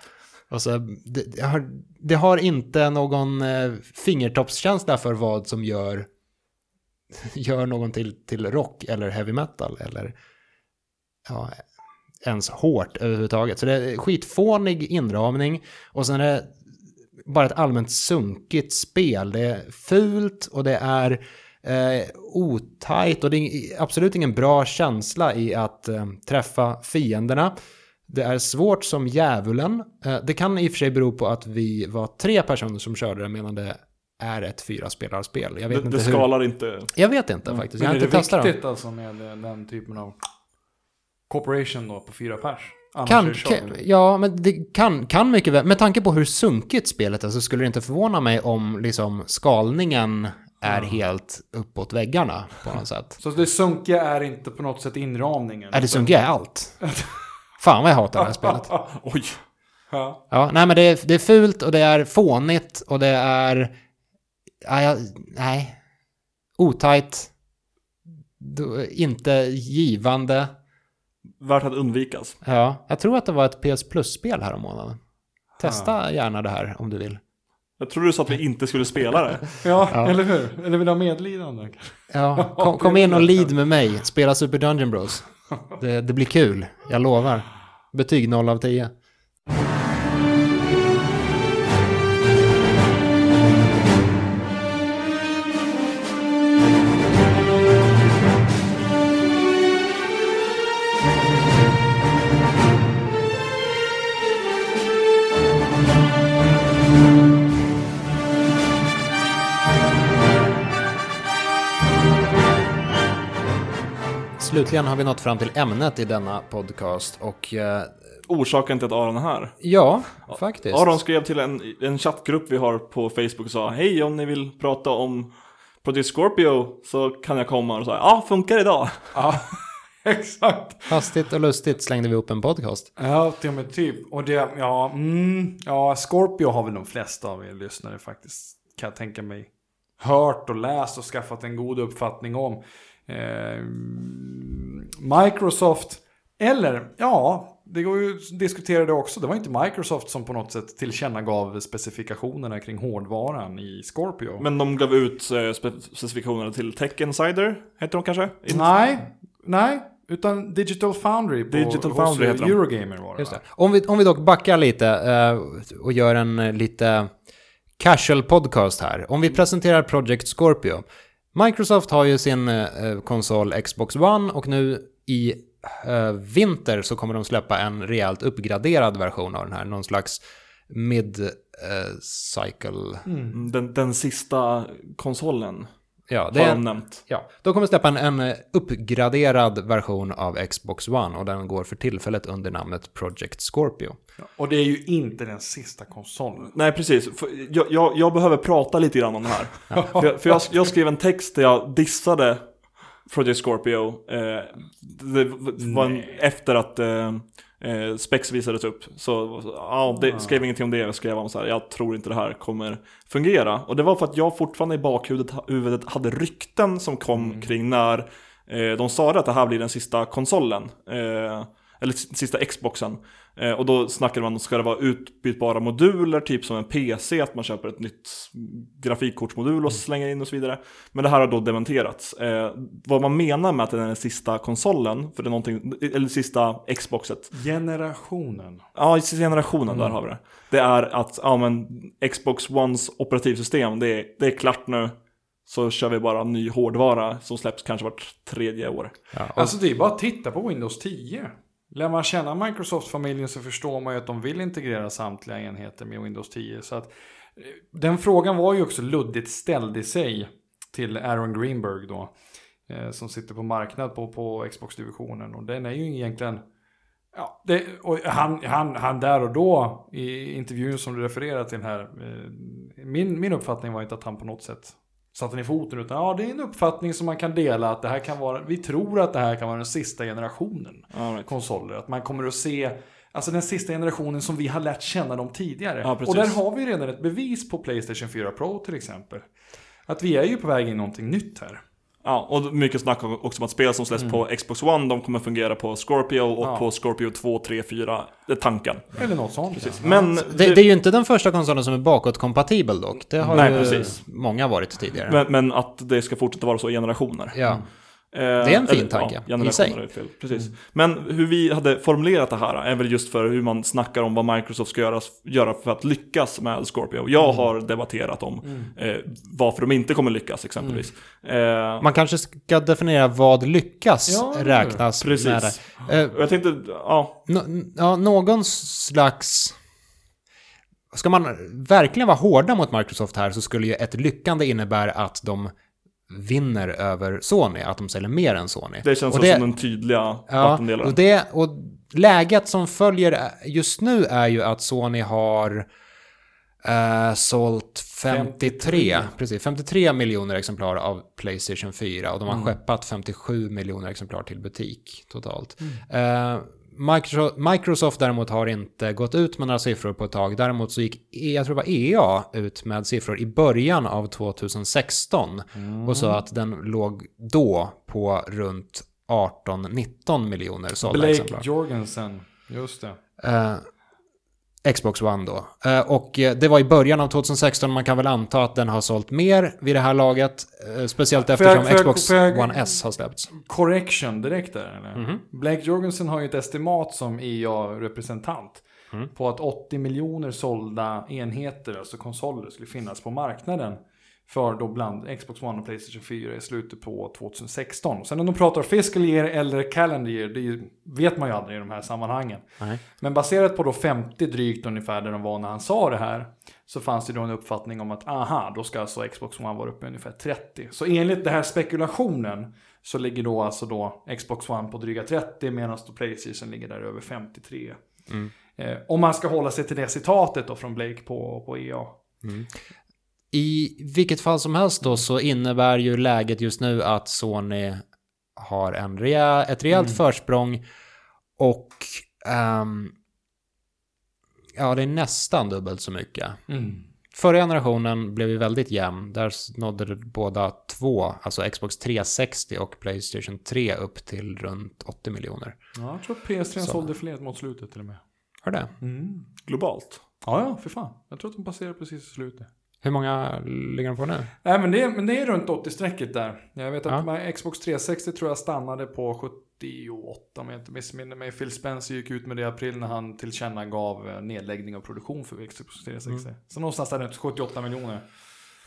Och så, det, det, har, det har inte någon eh, fingertoppskänsla för vad som gör, gör någon till, till rock eller heavy metal eller ja, ens hårt överhuvudtaget. Så det är skitfånig inramning och sen är det bara ett allmänt sunkigt spel. Det är fult och det är eh, otajt och det är absolut ingen bra känsla i att eh, träffa fienderna. Det är svårt som djävulen. Eh, det kan i och för sig bero på att vi var tre personer som körde det medan det är ett fyra spelarspel. Jag vet Det, inte det hur. skalar inte. Jag vet inte faktiskt. Jag har Men är inte det testat dem. viktigt alltså med den typen av corporation då på fyra pers? Annars Kan, kan, ja, men det kan, kan mycket väl. Med tanke på hur sunkigt spelet är så skulle det inte förvåna mig om liksom skalningen är helt uppåt väggarna på något sätt. Så det sunkiga är inte på något sätt inramningen? Är det sunkiga är allt? Fan vad jag hatar det här spelet. Oj. Ja. Ja, nej men det är, det är fult och det är fånigt och det är... Jag, nej. Otajt. Inte givande. Värt att undvikas. Ja, jag tror att det var ett PS Plus-spel här om månaden. Testa gärna det här om du vill. Jag tror du sa att vi inte skulle spela det. Ja, eller hur? Eller vill du ha medlidande? Ja, kom, kom in och lid med mig. Spela Super Dungeon Bros. Det, det blir kul, jag lovar. Betyg 0 av 10. Slutligen har vi nått fram till ämnet i denna podcast och eh, Orsaken till att Aron är här. ja, faktiskt. Aron skrev till en, en chattgrupp vi har på Facebook och sa Hej om ni vill prata om Project Scorpio så kan jag komma och sa Ja, funkar idag? Ja, exakt. Hastigt och lustigt slängde vi upp en podcast. Ja, till och med typ. Och det, ja, mm, ja, Scorpio har väl de flesta av er lyssnare faktiskt, kan jag tänka mig, hört och läst och skaffat en god uppfattning om. Eh, Microsoft, eller ja, det går ju att diskutera det också. Det var inte Microsoft som på något sätt tillkännagav specifikationerna kring hårdvaran i Scorpio. Men de gav ut eh, spe- specifikationerna till Tech Insider, heter de kanske? Nej, nej, utan Digital Foundry på Digital Foundry heter. Eurogamer var det, Just va? det. Om, vi, om vi dock backar lite eh, och gör en eh, lite casual podcast här. Om vi presenterar Project Scorpio. Microsoft har ju sin konsol Xbox One och nu i eh, vinter så kommer de släppa en rejält uppgraderad version av den här. Någon slags mid-cycle. Mm, Den, den sista konsolen Ja, det har de nämnt. Ja, de kommer släppa en, en eh, uppgraderad version av Xbox One och den går för tillfället under namnet Project Scorpio. Och det är ju inte den sista konsolen. Nej, precis. Jag, jag, jag behöver prata lite grann om det här. för jag, för jag, jag skrev en text där jag dissade Project Scorpio. Eh, det var en, efter att eh, eh, Specs visades upp. Så ja, det, skrev ingenting om det. Jag skrev om så här, jag tror inte det här kommer fungera. Och det var för att jag fortfarande i bakhuvudet huvudet hade rykten som kom kring när Eh, de sa att det här blir den sista konsolen. Eh, eller sista Xboxen. Eh, och då snackade man om, ska det vara utbytbara moduler, typ som en PC, att man köper ett nytt grafikkortsmodul och slänger in och så vidare. Men det här har då dementerats. Eh, vad man menar med att den är den sista konsolen, för det är någonting, eller sista Xboxet, Generationen. Ja, generationen, där har vi det. Det är att, ja men, Xbox Ones operativsystem, det är, det är klart nu. Så kör vi bara ny hårdvara som släpps kanske vart tredje år. Ja, och, Alltså det är bara att titta på Windows 10. Lär man känna Microsoft-familjen så förstår man ju att de vill integrera samtliga enheter med Windows 10. Så att, eh, den frågan var ju också luddigt ställd i sig till Aaron Greenberg då. Eh, som sitter på marknad på, på Xbox-divisionen. Och den är ju egentligen... Ja, det, och han, han, han där och då i intervjun som du refererar till här. Eh, min, min uppfattning var inte att han på något sätt satte ner foten. Utan ja, det är en uppfattning som man kan dela. Att det här kan vara, vi tror att det här kan vara den sista generationen right. konsoler. Att man kommer att se Alltså den sista generationen som vi har lärt känna dem tidigare. Ja, och där har vi redan ett bevis på Playstation 4 Pro till exempel. Att vi är ju på väg in i någonting nytt här. Ja, och mycket snack också om att spel som släpps på Xbox One, de kommer fungera på Scorpio och Ja. på Scorpio 2, 3, 4. Det är tanken. Eller något sånt. Precis. Ja. Men, det, det är ju inte den första konsolen som är bakåtkompatibel dock. Det har Nej, ju precis. många varit tidigare. men, men att det ska fortsätta vara så i generationer. ja. Eh, är en fin tanke, Ja, i sig. Precis. Men hur vi hade formulerat det här är väl just för hur man snackar om vad Microsoft ska göra, göra för att lyckas med Scorpio. Jag Mm. har debatterat om eh, varför de inte kommer lyckas exempelvis. Mm. Eh, Man kanske ska definiera vad lyckas Ja, räknas Precis. med det. Eh, jag tänkte, ja, ja, någon slags... Ska man verkligen vara hårda mot Microsoft här så skulle ju ett lyckande innebära att de vinner över Sony, att de säljer mer än Sony. det känns Och som den tydliga Ja, vattendelaren. och, det, och läget som följer just nu är ju att Sony har eh, sålt 53, 53. Precis, 53 miljoner exemplar av Playstation 4 och de har Mm. skeppat 57 miljoner exemplar till butik totalt. Mm. Eh, Microsoft, Microsoft däremot har inte gått ut med några siffror på ett tag. Däremot så gick, E- jag tror det var EA ut med siffror i början av 2016 och sa att den låg då på runt 18-19 miljoner sålda Blake exemplar. Jorgensen. Just det. Eh, Xbox One då. Eh, och eh, det var i början av 2016, man kan väl anta att den har sålt mer vid det här laget. eh, speciellt jag- eftersom jag- Xbox får jag- One S har släppts. Correction direkt där eller? Mhm. Blake Jorgensen har ju ett estimat som EA-representant. Mm. På att 80 miljoner sålda enheter, alltså konsoler, skulle finnas på marknaden. För då bland Xbox One och Playstation 4 i slutet på 2016. Sen om de pratar fiscal year eller calendar year, det vet man ju aldrig i de här sammanhangen. Nej. Men baserat på då 50 drygt ungefär där de var när han sa det här. Så fanns det då en uppfattning om att aha, då ska alltså Xbox One vara uppe ungefär 30. Så enligt den här spekulationen så ligger då alltså då Xbox One på dryga 30 medan då Playstation ligger där över 53. Eh, om man ska hålla sig till det citatet då från Blake på, på EA. I vilket fall som helst då så innebär ju läget just nu att Sony har en rea, ett rejält Mm. försprång och ehm, ja, det är nästan dubbelt så mycket. Förra generationen blev ju väldigt jämn. Där nådde båda två, alltså Xbox 360 och Playstation 3 upp till runt 80 miljoner. Ja, jag tror att PS3 Så. sålde fler mot slutet till och med. Hör det? Globalt. Ja, ja, för fan. Jag tror att de passerar precis i slutet. Hur många ligger de på nu? Nej, men det, är, men det är runt 80-strecket där. Jag vet att Ja. Xbox 360 tror jag stannade på 78 om jag inte missminner mig. Phil Spencer gick ut med det i april när han tillkännagav eh, nedläggning av produktion för Xbox 360. Mm. Så någonstans där runt 78 miljoner.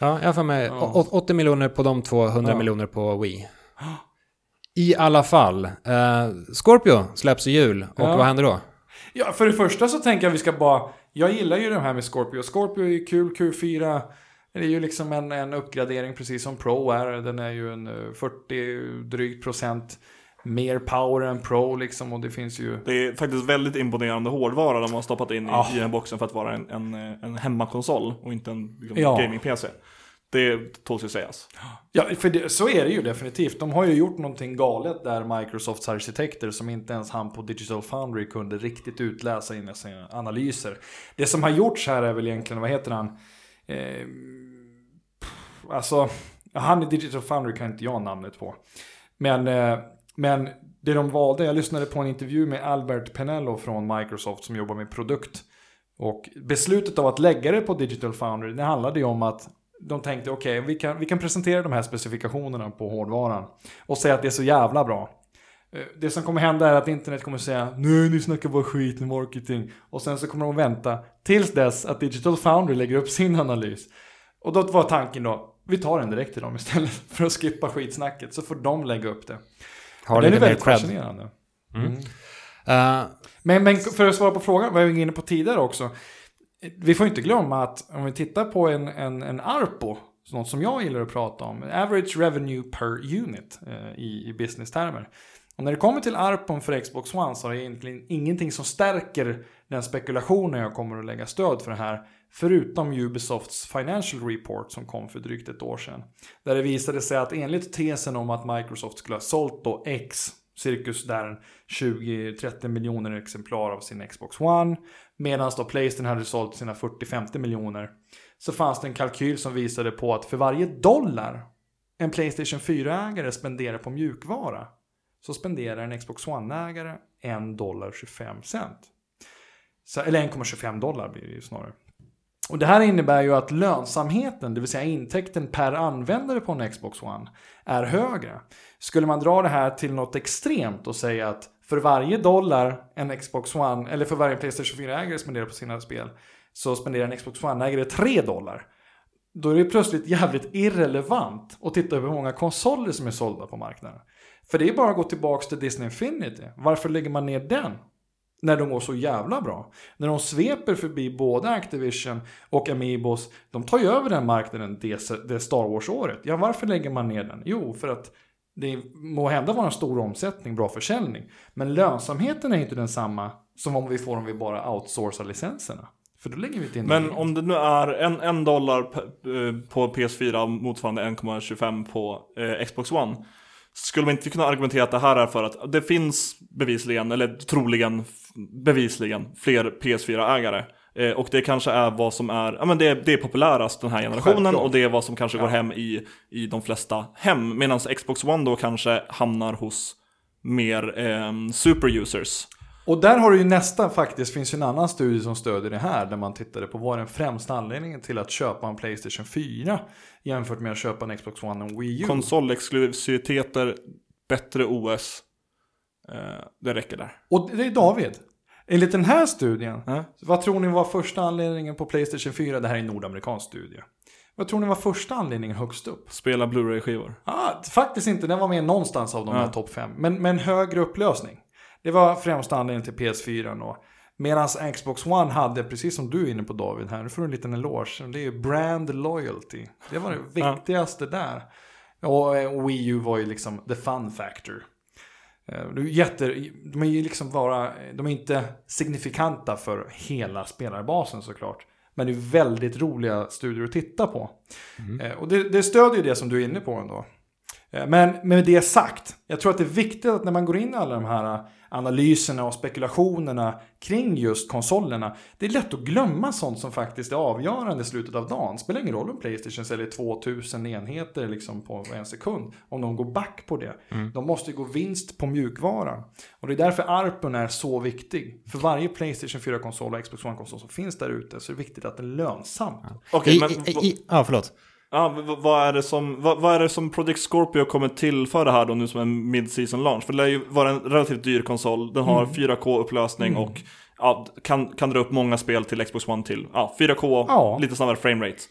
Ja, jag för mig Ja. å- 80 miljoner på de två, 100 Ja. miljoner på Wii. I alla fall, eh, Scorpio släpps i jul och Ja. vad händer då? Ja, för det första så tänker jag vi ska bara... Jag gillar ju det här med Scorpio. Scorpio är ju kul, Q4. Det är ju liksom en, en uppgradering precis som Pro är. Den är ju en eh, 40 drygt procent mer power än Pro liksom. Och det finns ju... Det är faktiskt väldigt imponerande hårdvara de har stoppat in i, Ja. i den här boxen för att vara en, en, en hemmakonsol och inte en liksom, Ja. gaming-PC. Det tåls ju sägas. Ja, för det, så är det ju definitivt. De har ju gjort någonting galet där Microsofts arkitekter som inte ens han på Digital Foundry kunde riktigt utläsa i sina analyser. Det som har gjorts här är väl egentligen, vad heter han? Eh, pff, alltså, han i Digital Foundry kan inte jag namnet på. Men, eh, men det de valde, jag lyssnade på en intervju med Albert Penello från Microsoft som jobbar med produkt. Och beslutet av att lägga det på Digital Foundry, det handlade ju om att de tänkte okej, vi, kan, vi kan presentera de här specifikationerna på hårdvaran och säga att det är så jävla bra. Eh, Det som kommer hända är att internet kommer säga nej ni snackar bara skit i marketing. Och sen så kommer de vänta tills dess att Digital Foundry lägger upp sin analys. Och då var tanken då, vi tar den direkt till dem istället för att skippa skitsnacket så får de lägga upp det. Har det är väldigt fascinerande. Eh, Men, men för att svara på frågan, vad jag var inne på tidigare också. Vi får inte glömma att om vi tittar på en, en, en ARPO, något som jag gillar att prata om, average revenue per unit eh, i, i business-termer. Och när det kommer till ARPOn för Xbox One så är det egentligen ingenting som stärker den spekulationen jag kommer att lägga stöd för det här. Förutom Ubisofts Financial Report som kom för drygt ett år sedan. Där det visade sig att enligt tesen om att Microsoft skulle ha sålt då X, cirkus där 20-30 miljoner exemplar av sin Xbox One. Medan då Playstation hade sålt sina 40-50 miljoner. Så fanns det en kalkyl som visade på att för varje dollar en Playstation 4-ägare spenderar på mjukvara så spenderar en Xbox One-ägare 1 dollar 25 cent. Så, eller 1,25 dollar blir det ju snarare. Och det här innebär ju att lönsamheten, det vill säga intäkten per användare på en Xbox One, är högre. Skulle man dra det här till något extremt och säga att för varje dollar en Xbox One, eller för varje Playstation 4-ägare spenderar på sina spel, så spenderar en Xbox One-ägare 3 dollar. Då är det plötsligt jävligt irrelevant att titta på hur många konsoler som är sålda på marknaden. För det är bara att gå tillbaka till Disney Infinity. Varför lägger man ner den? När de går så jävla bra. När de sveper förbi både Activision och Amiibos. De tar ju över den marknaden det, det Star Wars-året. Ja, varför lägger man ner den? Jo, för att det må hända vara en stor omsättning, bra försäljning. Men lönsamheten är inte densamma som om vi får om vi bara outsourcar licenserna. För då lägger vi inte in Men om det nu är en, en dollar eh, på PS4 motsvarande 1,25 på eh, Xbox One. Skulle man inte kunna argumentera att det här är för att det finns bevisligen, eller troligen bevisligen, fler PS4-ägare. Eh, och det kanske är vad som är, ja men det, det är populärast den här generationen Självklart. och det är vad som kanske går hem i, i de flesta hem. Medan Xbox One då kanske hamnar hos mer eh, super-users. Och där har du ju nästa faktiskt, finns ju en annan studie som stödjer det här. Där man tittade på vad är den främsta anledningen till att köpa en Playstation 4 jämfört med att köpa en Xbox One och Wii U. Konsolexklusiviteter, bättre OS. Eh, det räcker där. och det är David. Enligt den här studien, Ja. vad tror ni var första anledningen på Playstation 4? Det här är en nordamerikansk studie. Vad tror ni var första anledningen högst upp? Spela Blu-ray-skivor. Ah, faktiskt inte, den var med någonstans av de Ja. här topp 5. Men, men högre upplösning. Det var främsta anledningen till PS4 då. Medan Xbox One hade, precis som du är inne på David här, nu får du en liten eloge. Det är ju brand loyalty. Det var det Ja. viktigaste där. Och eh, Wii U var ju liksom the fun factor. Eh, Det är jätte, de är ju liksom bara, de är inte signifikanta för hela spelarbasen såklart. Men det är väldigt roliga studier att titta på. Eh, Och det, det stödjer ju det som du är inne på ändå. Eh, Men med det sagt, jag tror att det är viktigt att när man går in i alla de här analyserna och spekulationerna kring just konsolerna. Det är lätt att glömma sånt som faktiskt är avgörande i slutet av dagen. Spelar ingen roll om Playstation säljer 2000 enheter liksom på en sekund. Om de går back på det. De måste ju gå vinst på mjukvaran. Och det är därför ARPUN är så viktig. För varje Playstation 4-konsol och Xbox One-konsol som finns där ute så är det viktigt att den är lönsam. Okej, I, men i, i, ja, förlåt. Ja, vad, är det som, vad, vad är det som Project Scorpio kommer tillföra här då nu som en mid-season launch? För det lär ju vara en relativt dyr konsol, den har 4K-upplösning och ja, kan, kan dra upp många spel till Xbox One till ja, 4K, Ja. lite snabbare framerate.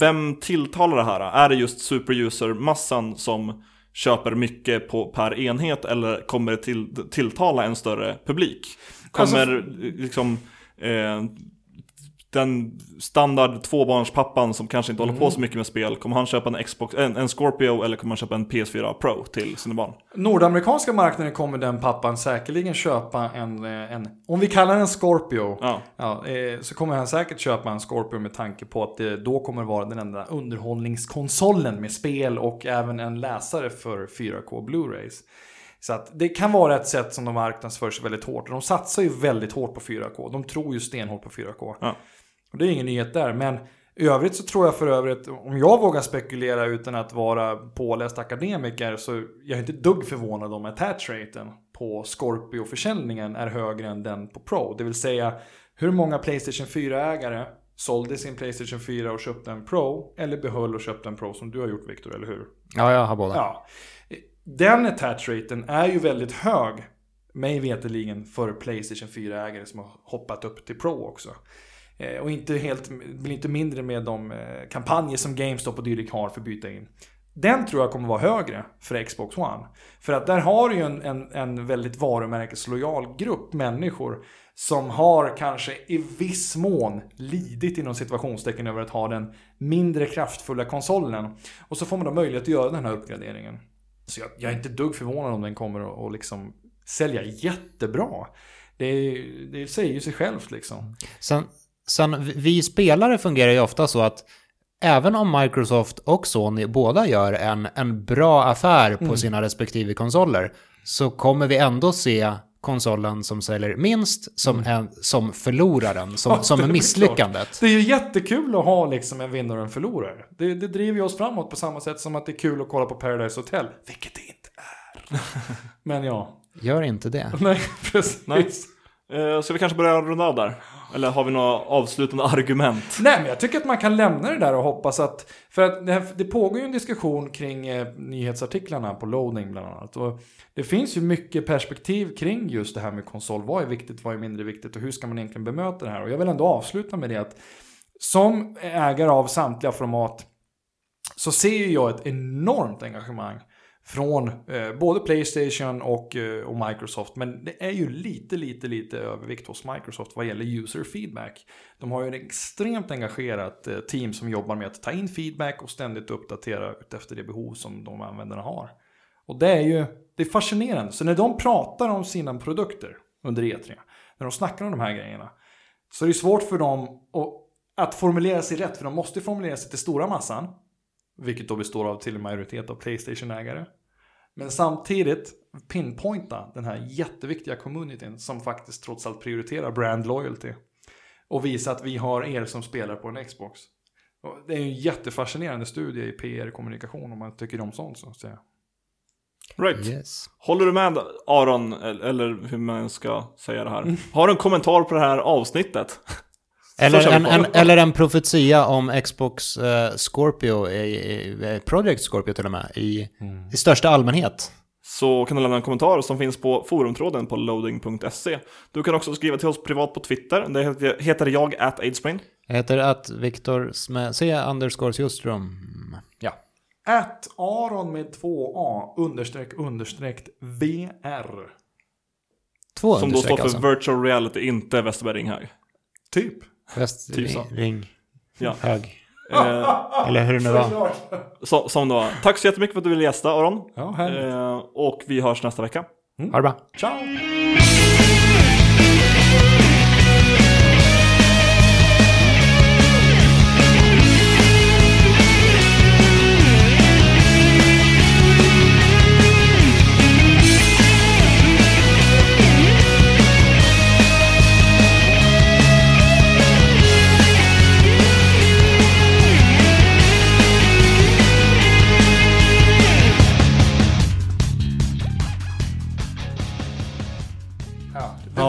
Vem tilltalar det här? Är det just superuser-massan som köper mycket på, per enhet eller kommer det till, tilltala en större publik? Kommer liksom eh, den standard tvåbarnspappan som kanske inte håller på så mycket med spel, kommer han köpa en, Xbox, en, en Scorpio eller kommer han köpa en PS4 Pro till sina barn? Nordamerikanska marknaden kommer den pappan säkerligen köpa en, eh, en om vi kallar den Scorpio, Ja. ja, eh, så kommer han säkert köpa en Scorpio med tanke på att det då kommer vara den enda underhållningskonsolen med spel och även en läsare för 4K Blu-rays. Så att det kan vara ett sätt som de marknadsför sig väldigt hårt. De satsar ju väldigt hårt på 4K. De tror ju stenhårt på 4K. Ja. Och det är ingen nyhet där. Men I övrigt så tror jag för övrigt, om jag vågar spekulera utan att vara påläst akademiker, så jag är inte dugg förvånad om attach-raten på Scorpio-försäljningen är högre än den på Pro. Det vill säga, hur många Playstation 4-ägare sålde sin Playstation 4 och köpte en Pro, eller behöll och köpte en Pro som du har gjort Viktor, eller hur? Ja, jag har båda. Ja. Den attach-raten är ju väldigt hög, mig veterligen för Playstation 4-ägare som har hoppat upp till Pro också. Eh, och inte helt, blir inte mindre med de eh, kampanjer som GameStop och dylikt har för att byta in. Den tror jag kommer vara högre för Xbox One. För att där har du ju en, en, en väldigt varumärkeslojal grupp människor som har kanske i viss mån lidit inom situationstecken över att ha den mindre kraftfulla konsolen. Och så får man då möjlighet att göra den här uppgraderingen. Så jag, jag är inte ett dugg förvånad om den kommer att och liksom sälja jättebra. Det, det säger ju sig självt liksom. Sen, sen, vi- spelare fungerar ju ofta så att även om Microsoft och Sony båda gör en, en bra affär på sina respektive konsoler så kommer vi ändå se konsolen som säljer minst som, en, som förloraren, som, Ja, som det är misslyckandet. Det är ju jättekul att ha liksom en vinnare och en förlorare. Det, det driver ju oss framåt på samma sätt som att det är kul att kolla på Paradise Hotel. Vilket det inte är. Men ja, Gör inte det. nej precis. Nej. Eh, ska vi kanske börja runda av där? Eller har vi några avslutande argument? Nej, men jag tycker att man kan lämna det där och hoppas att... För att det, här, det pågår ju en diskussion kring eh, nyhetsartiklarna på loading bland annat. Och det finns ju mycket perspektiv kring just det här med konsol. Vad är viktigt, vad är mindre viktigt och hur ska man egentligen bemöta det här? Och jag vill ändå avsluta med det att som ägare av samtliga format så ser ju jag ett enormt engagemang från eh, både Playstation och, eh, och Microsoft. Men det är ju lite, lite, lite övervikt hos Microsoft vad gäller user feedback. De har ju en extremt engagerat eh, team som jobbar med att ta in feedback och ständigt uppdatera efter det behov som de användarna har. Och det är ju det är fascinerande. Så när de pratar om sina produkter under E3, när de snackar om de här grejerna, så är det svårt för dem att, att formulera sig rätt, för de måste ju formulera sig till stora massan, vilket då består av till en majoritet av Playstation-ägare. Men samtidigt pinpointa den här jätteviktiga communityn som faktiskt trots allt prioriterar brand loyalty. Och visa att vi har er som spelar på en Xbox. Och det är ju en jättefascinerande studie i PR-kommunikation om man tycker om sånt. Så att säga. Right. Yes. Håller du med Aron, eller hur man ska säga det här? Har du en kommentar på det här avsnittet? Eller en, en, eller en profetia om Xbox eh, Scorpio, i, i, Project Scorpio till och med, i, i största allmänhet. Så kan du lämna en kommentar som finns på forumtråden på loading.se. Du kan också skriva till oss privat på Twitter. Det heter- jag at aidsplain. Jag heter att Viktor med C underscore Ljungström. Ja. At Aron med två A understreck understreck VR. Två Som då står för alltså. virtual reality, inte Westerberg Ringhög. Typ. Väst, typ så. ring, ring, Ja. hög. Eh, Eller hur det nu var. så, som då. Tack så jättemycket för att du ville gästa Aron. Ja. Eh, och vi hörs nästa vecka. Ha det bra. Ciao!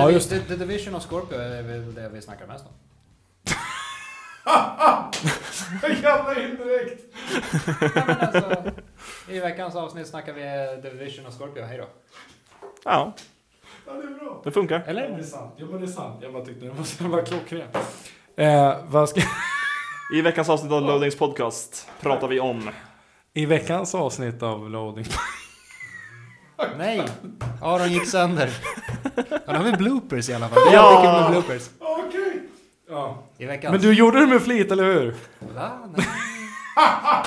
Ja, Ja, just The, the Division of Scorpio är väl det vi snackar mest om. Jävla indirekt! Ja, men alltså, I veckans avsnitt snackar vi The Division of Scorpio. Hej då. Ja, Ja, det är bra. det funkar. Ja, Eller? det är sant. Ja, men det är sant. Jag bara tyckte det var, det var klockren. Eh, vad ska... I veckans avsnitt av Loadings podcast pratar vi om... I veckans avsnitt av Loading... Nej, Aron gick sönder. Ja, då har vi bloopers i alla fall. Det är Ja. alltid kul med bloopers. Okej. Ja. I veckans... Men du gjorde det med flit, eller hur? Va? Nej.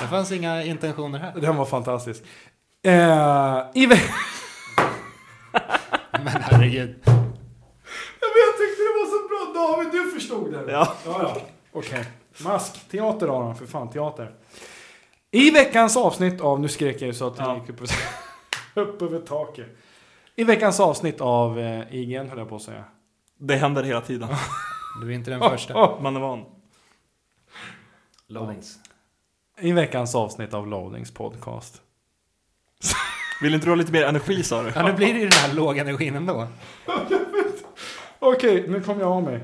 Det fanns inga intentioner här. Den var fantastisk. Eh, I ve... Men herregud. Ja, men jag tyckte det var så bra. David, du förstod det. Ja. Ja, ja. Okej. Mask. Teater, Aron. För fan, teater. I veckans avsnitt av... Nu skrek jag ju så att jag Ja. gick upp, upp över taket. I veckans avsnitt av eh, IGN, höll jag på att säga. Det händer hela tiden. Du är inte den första. Oh, Man är van. Loadings. I veckans avsnitt av Loadings podcast. Vill inte du ha lite mer energi sa du? Ja, nu blir det ju den här låga energin ändå. Okej, nu kommer jag av mig.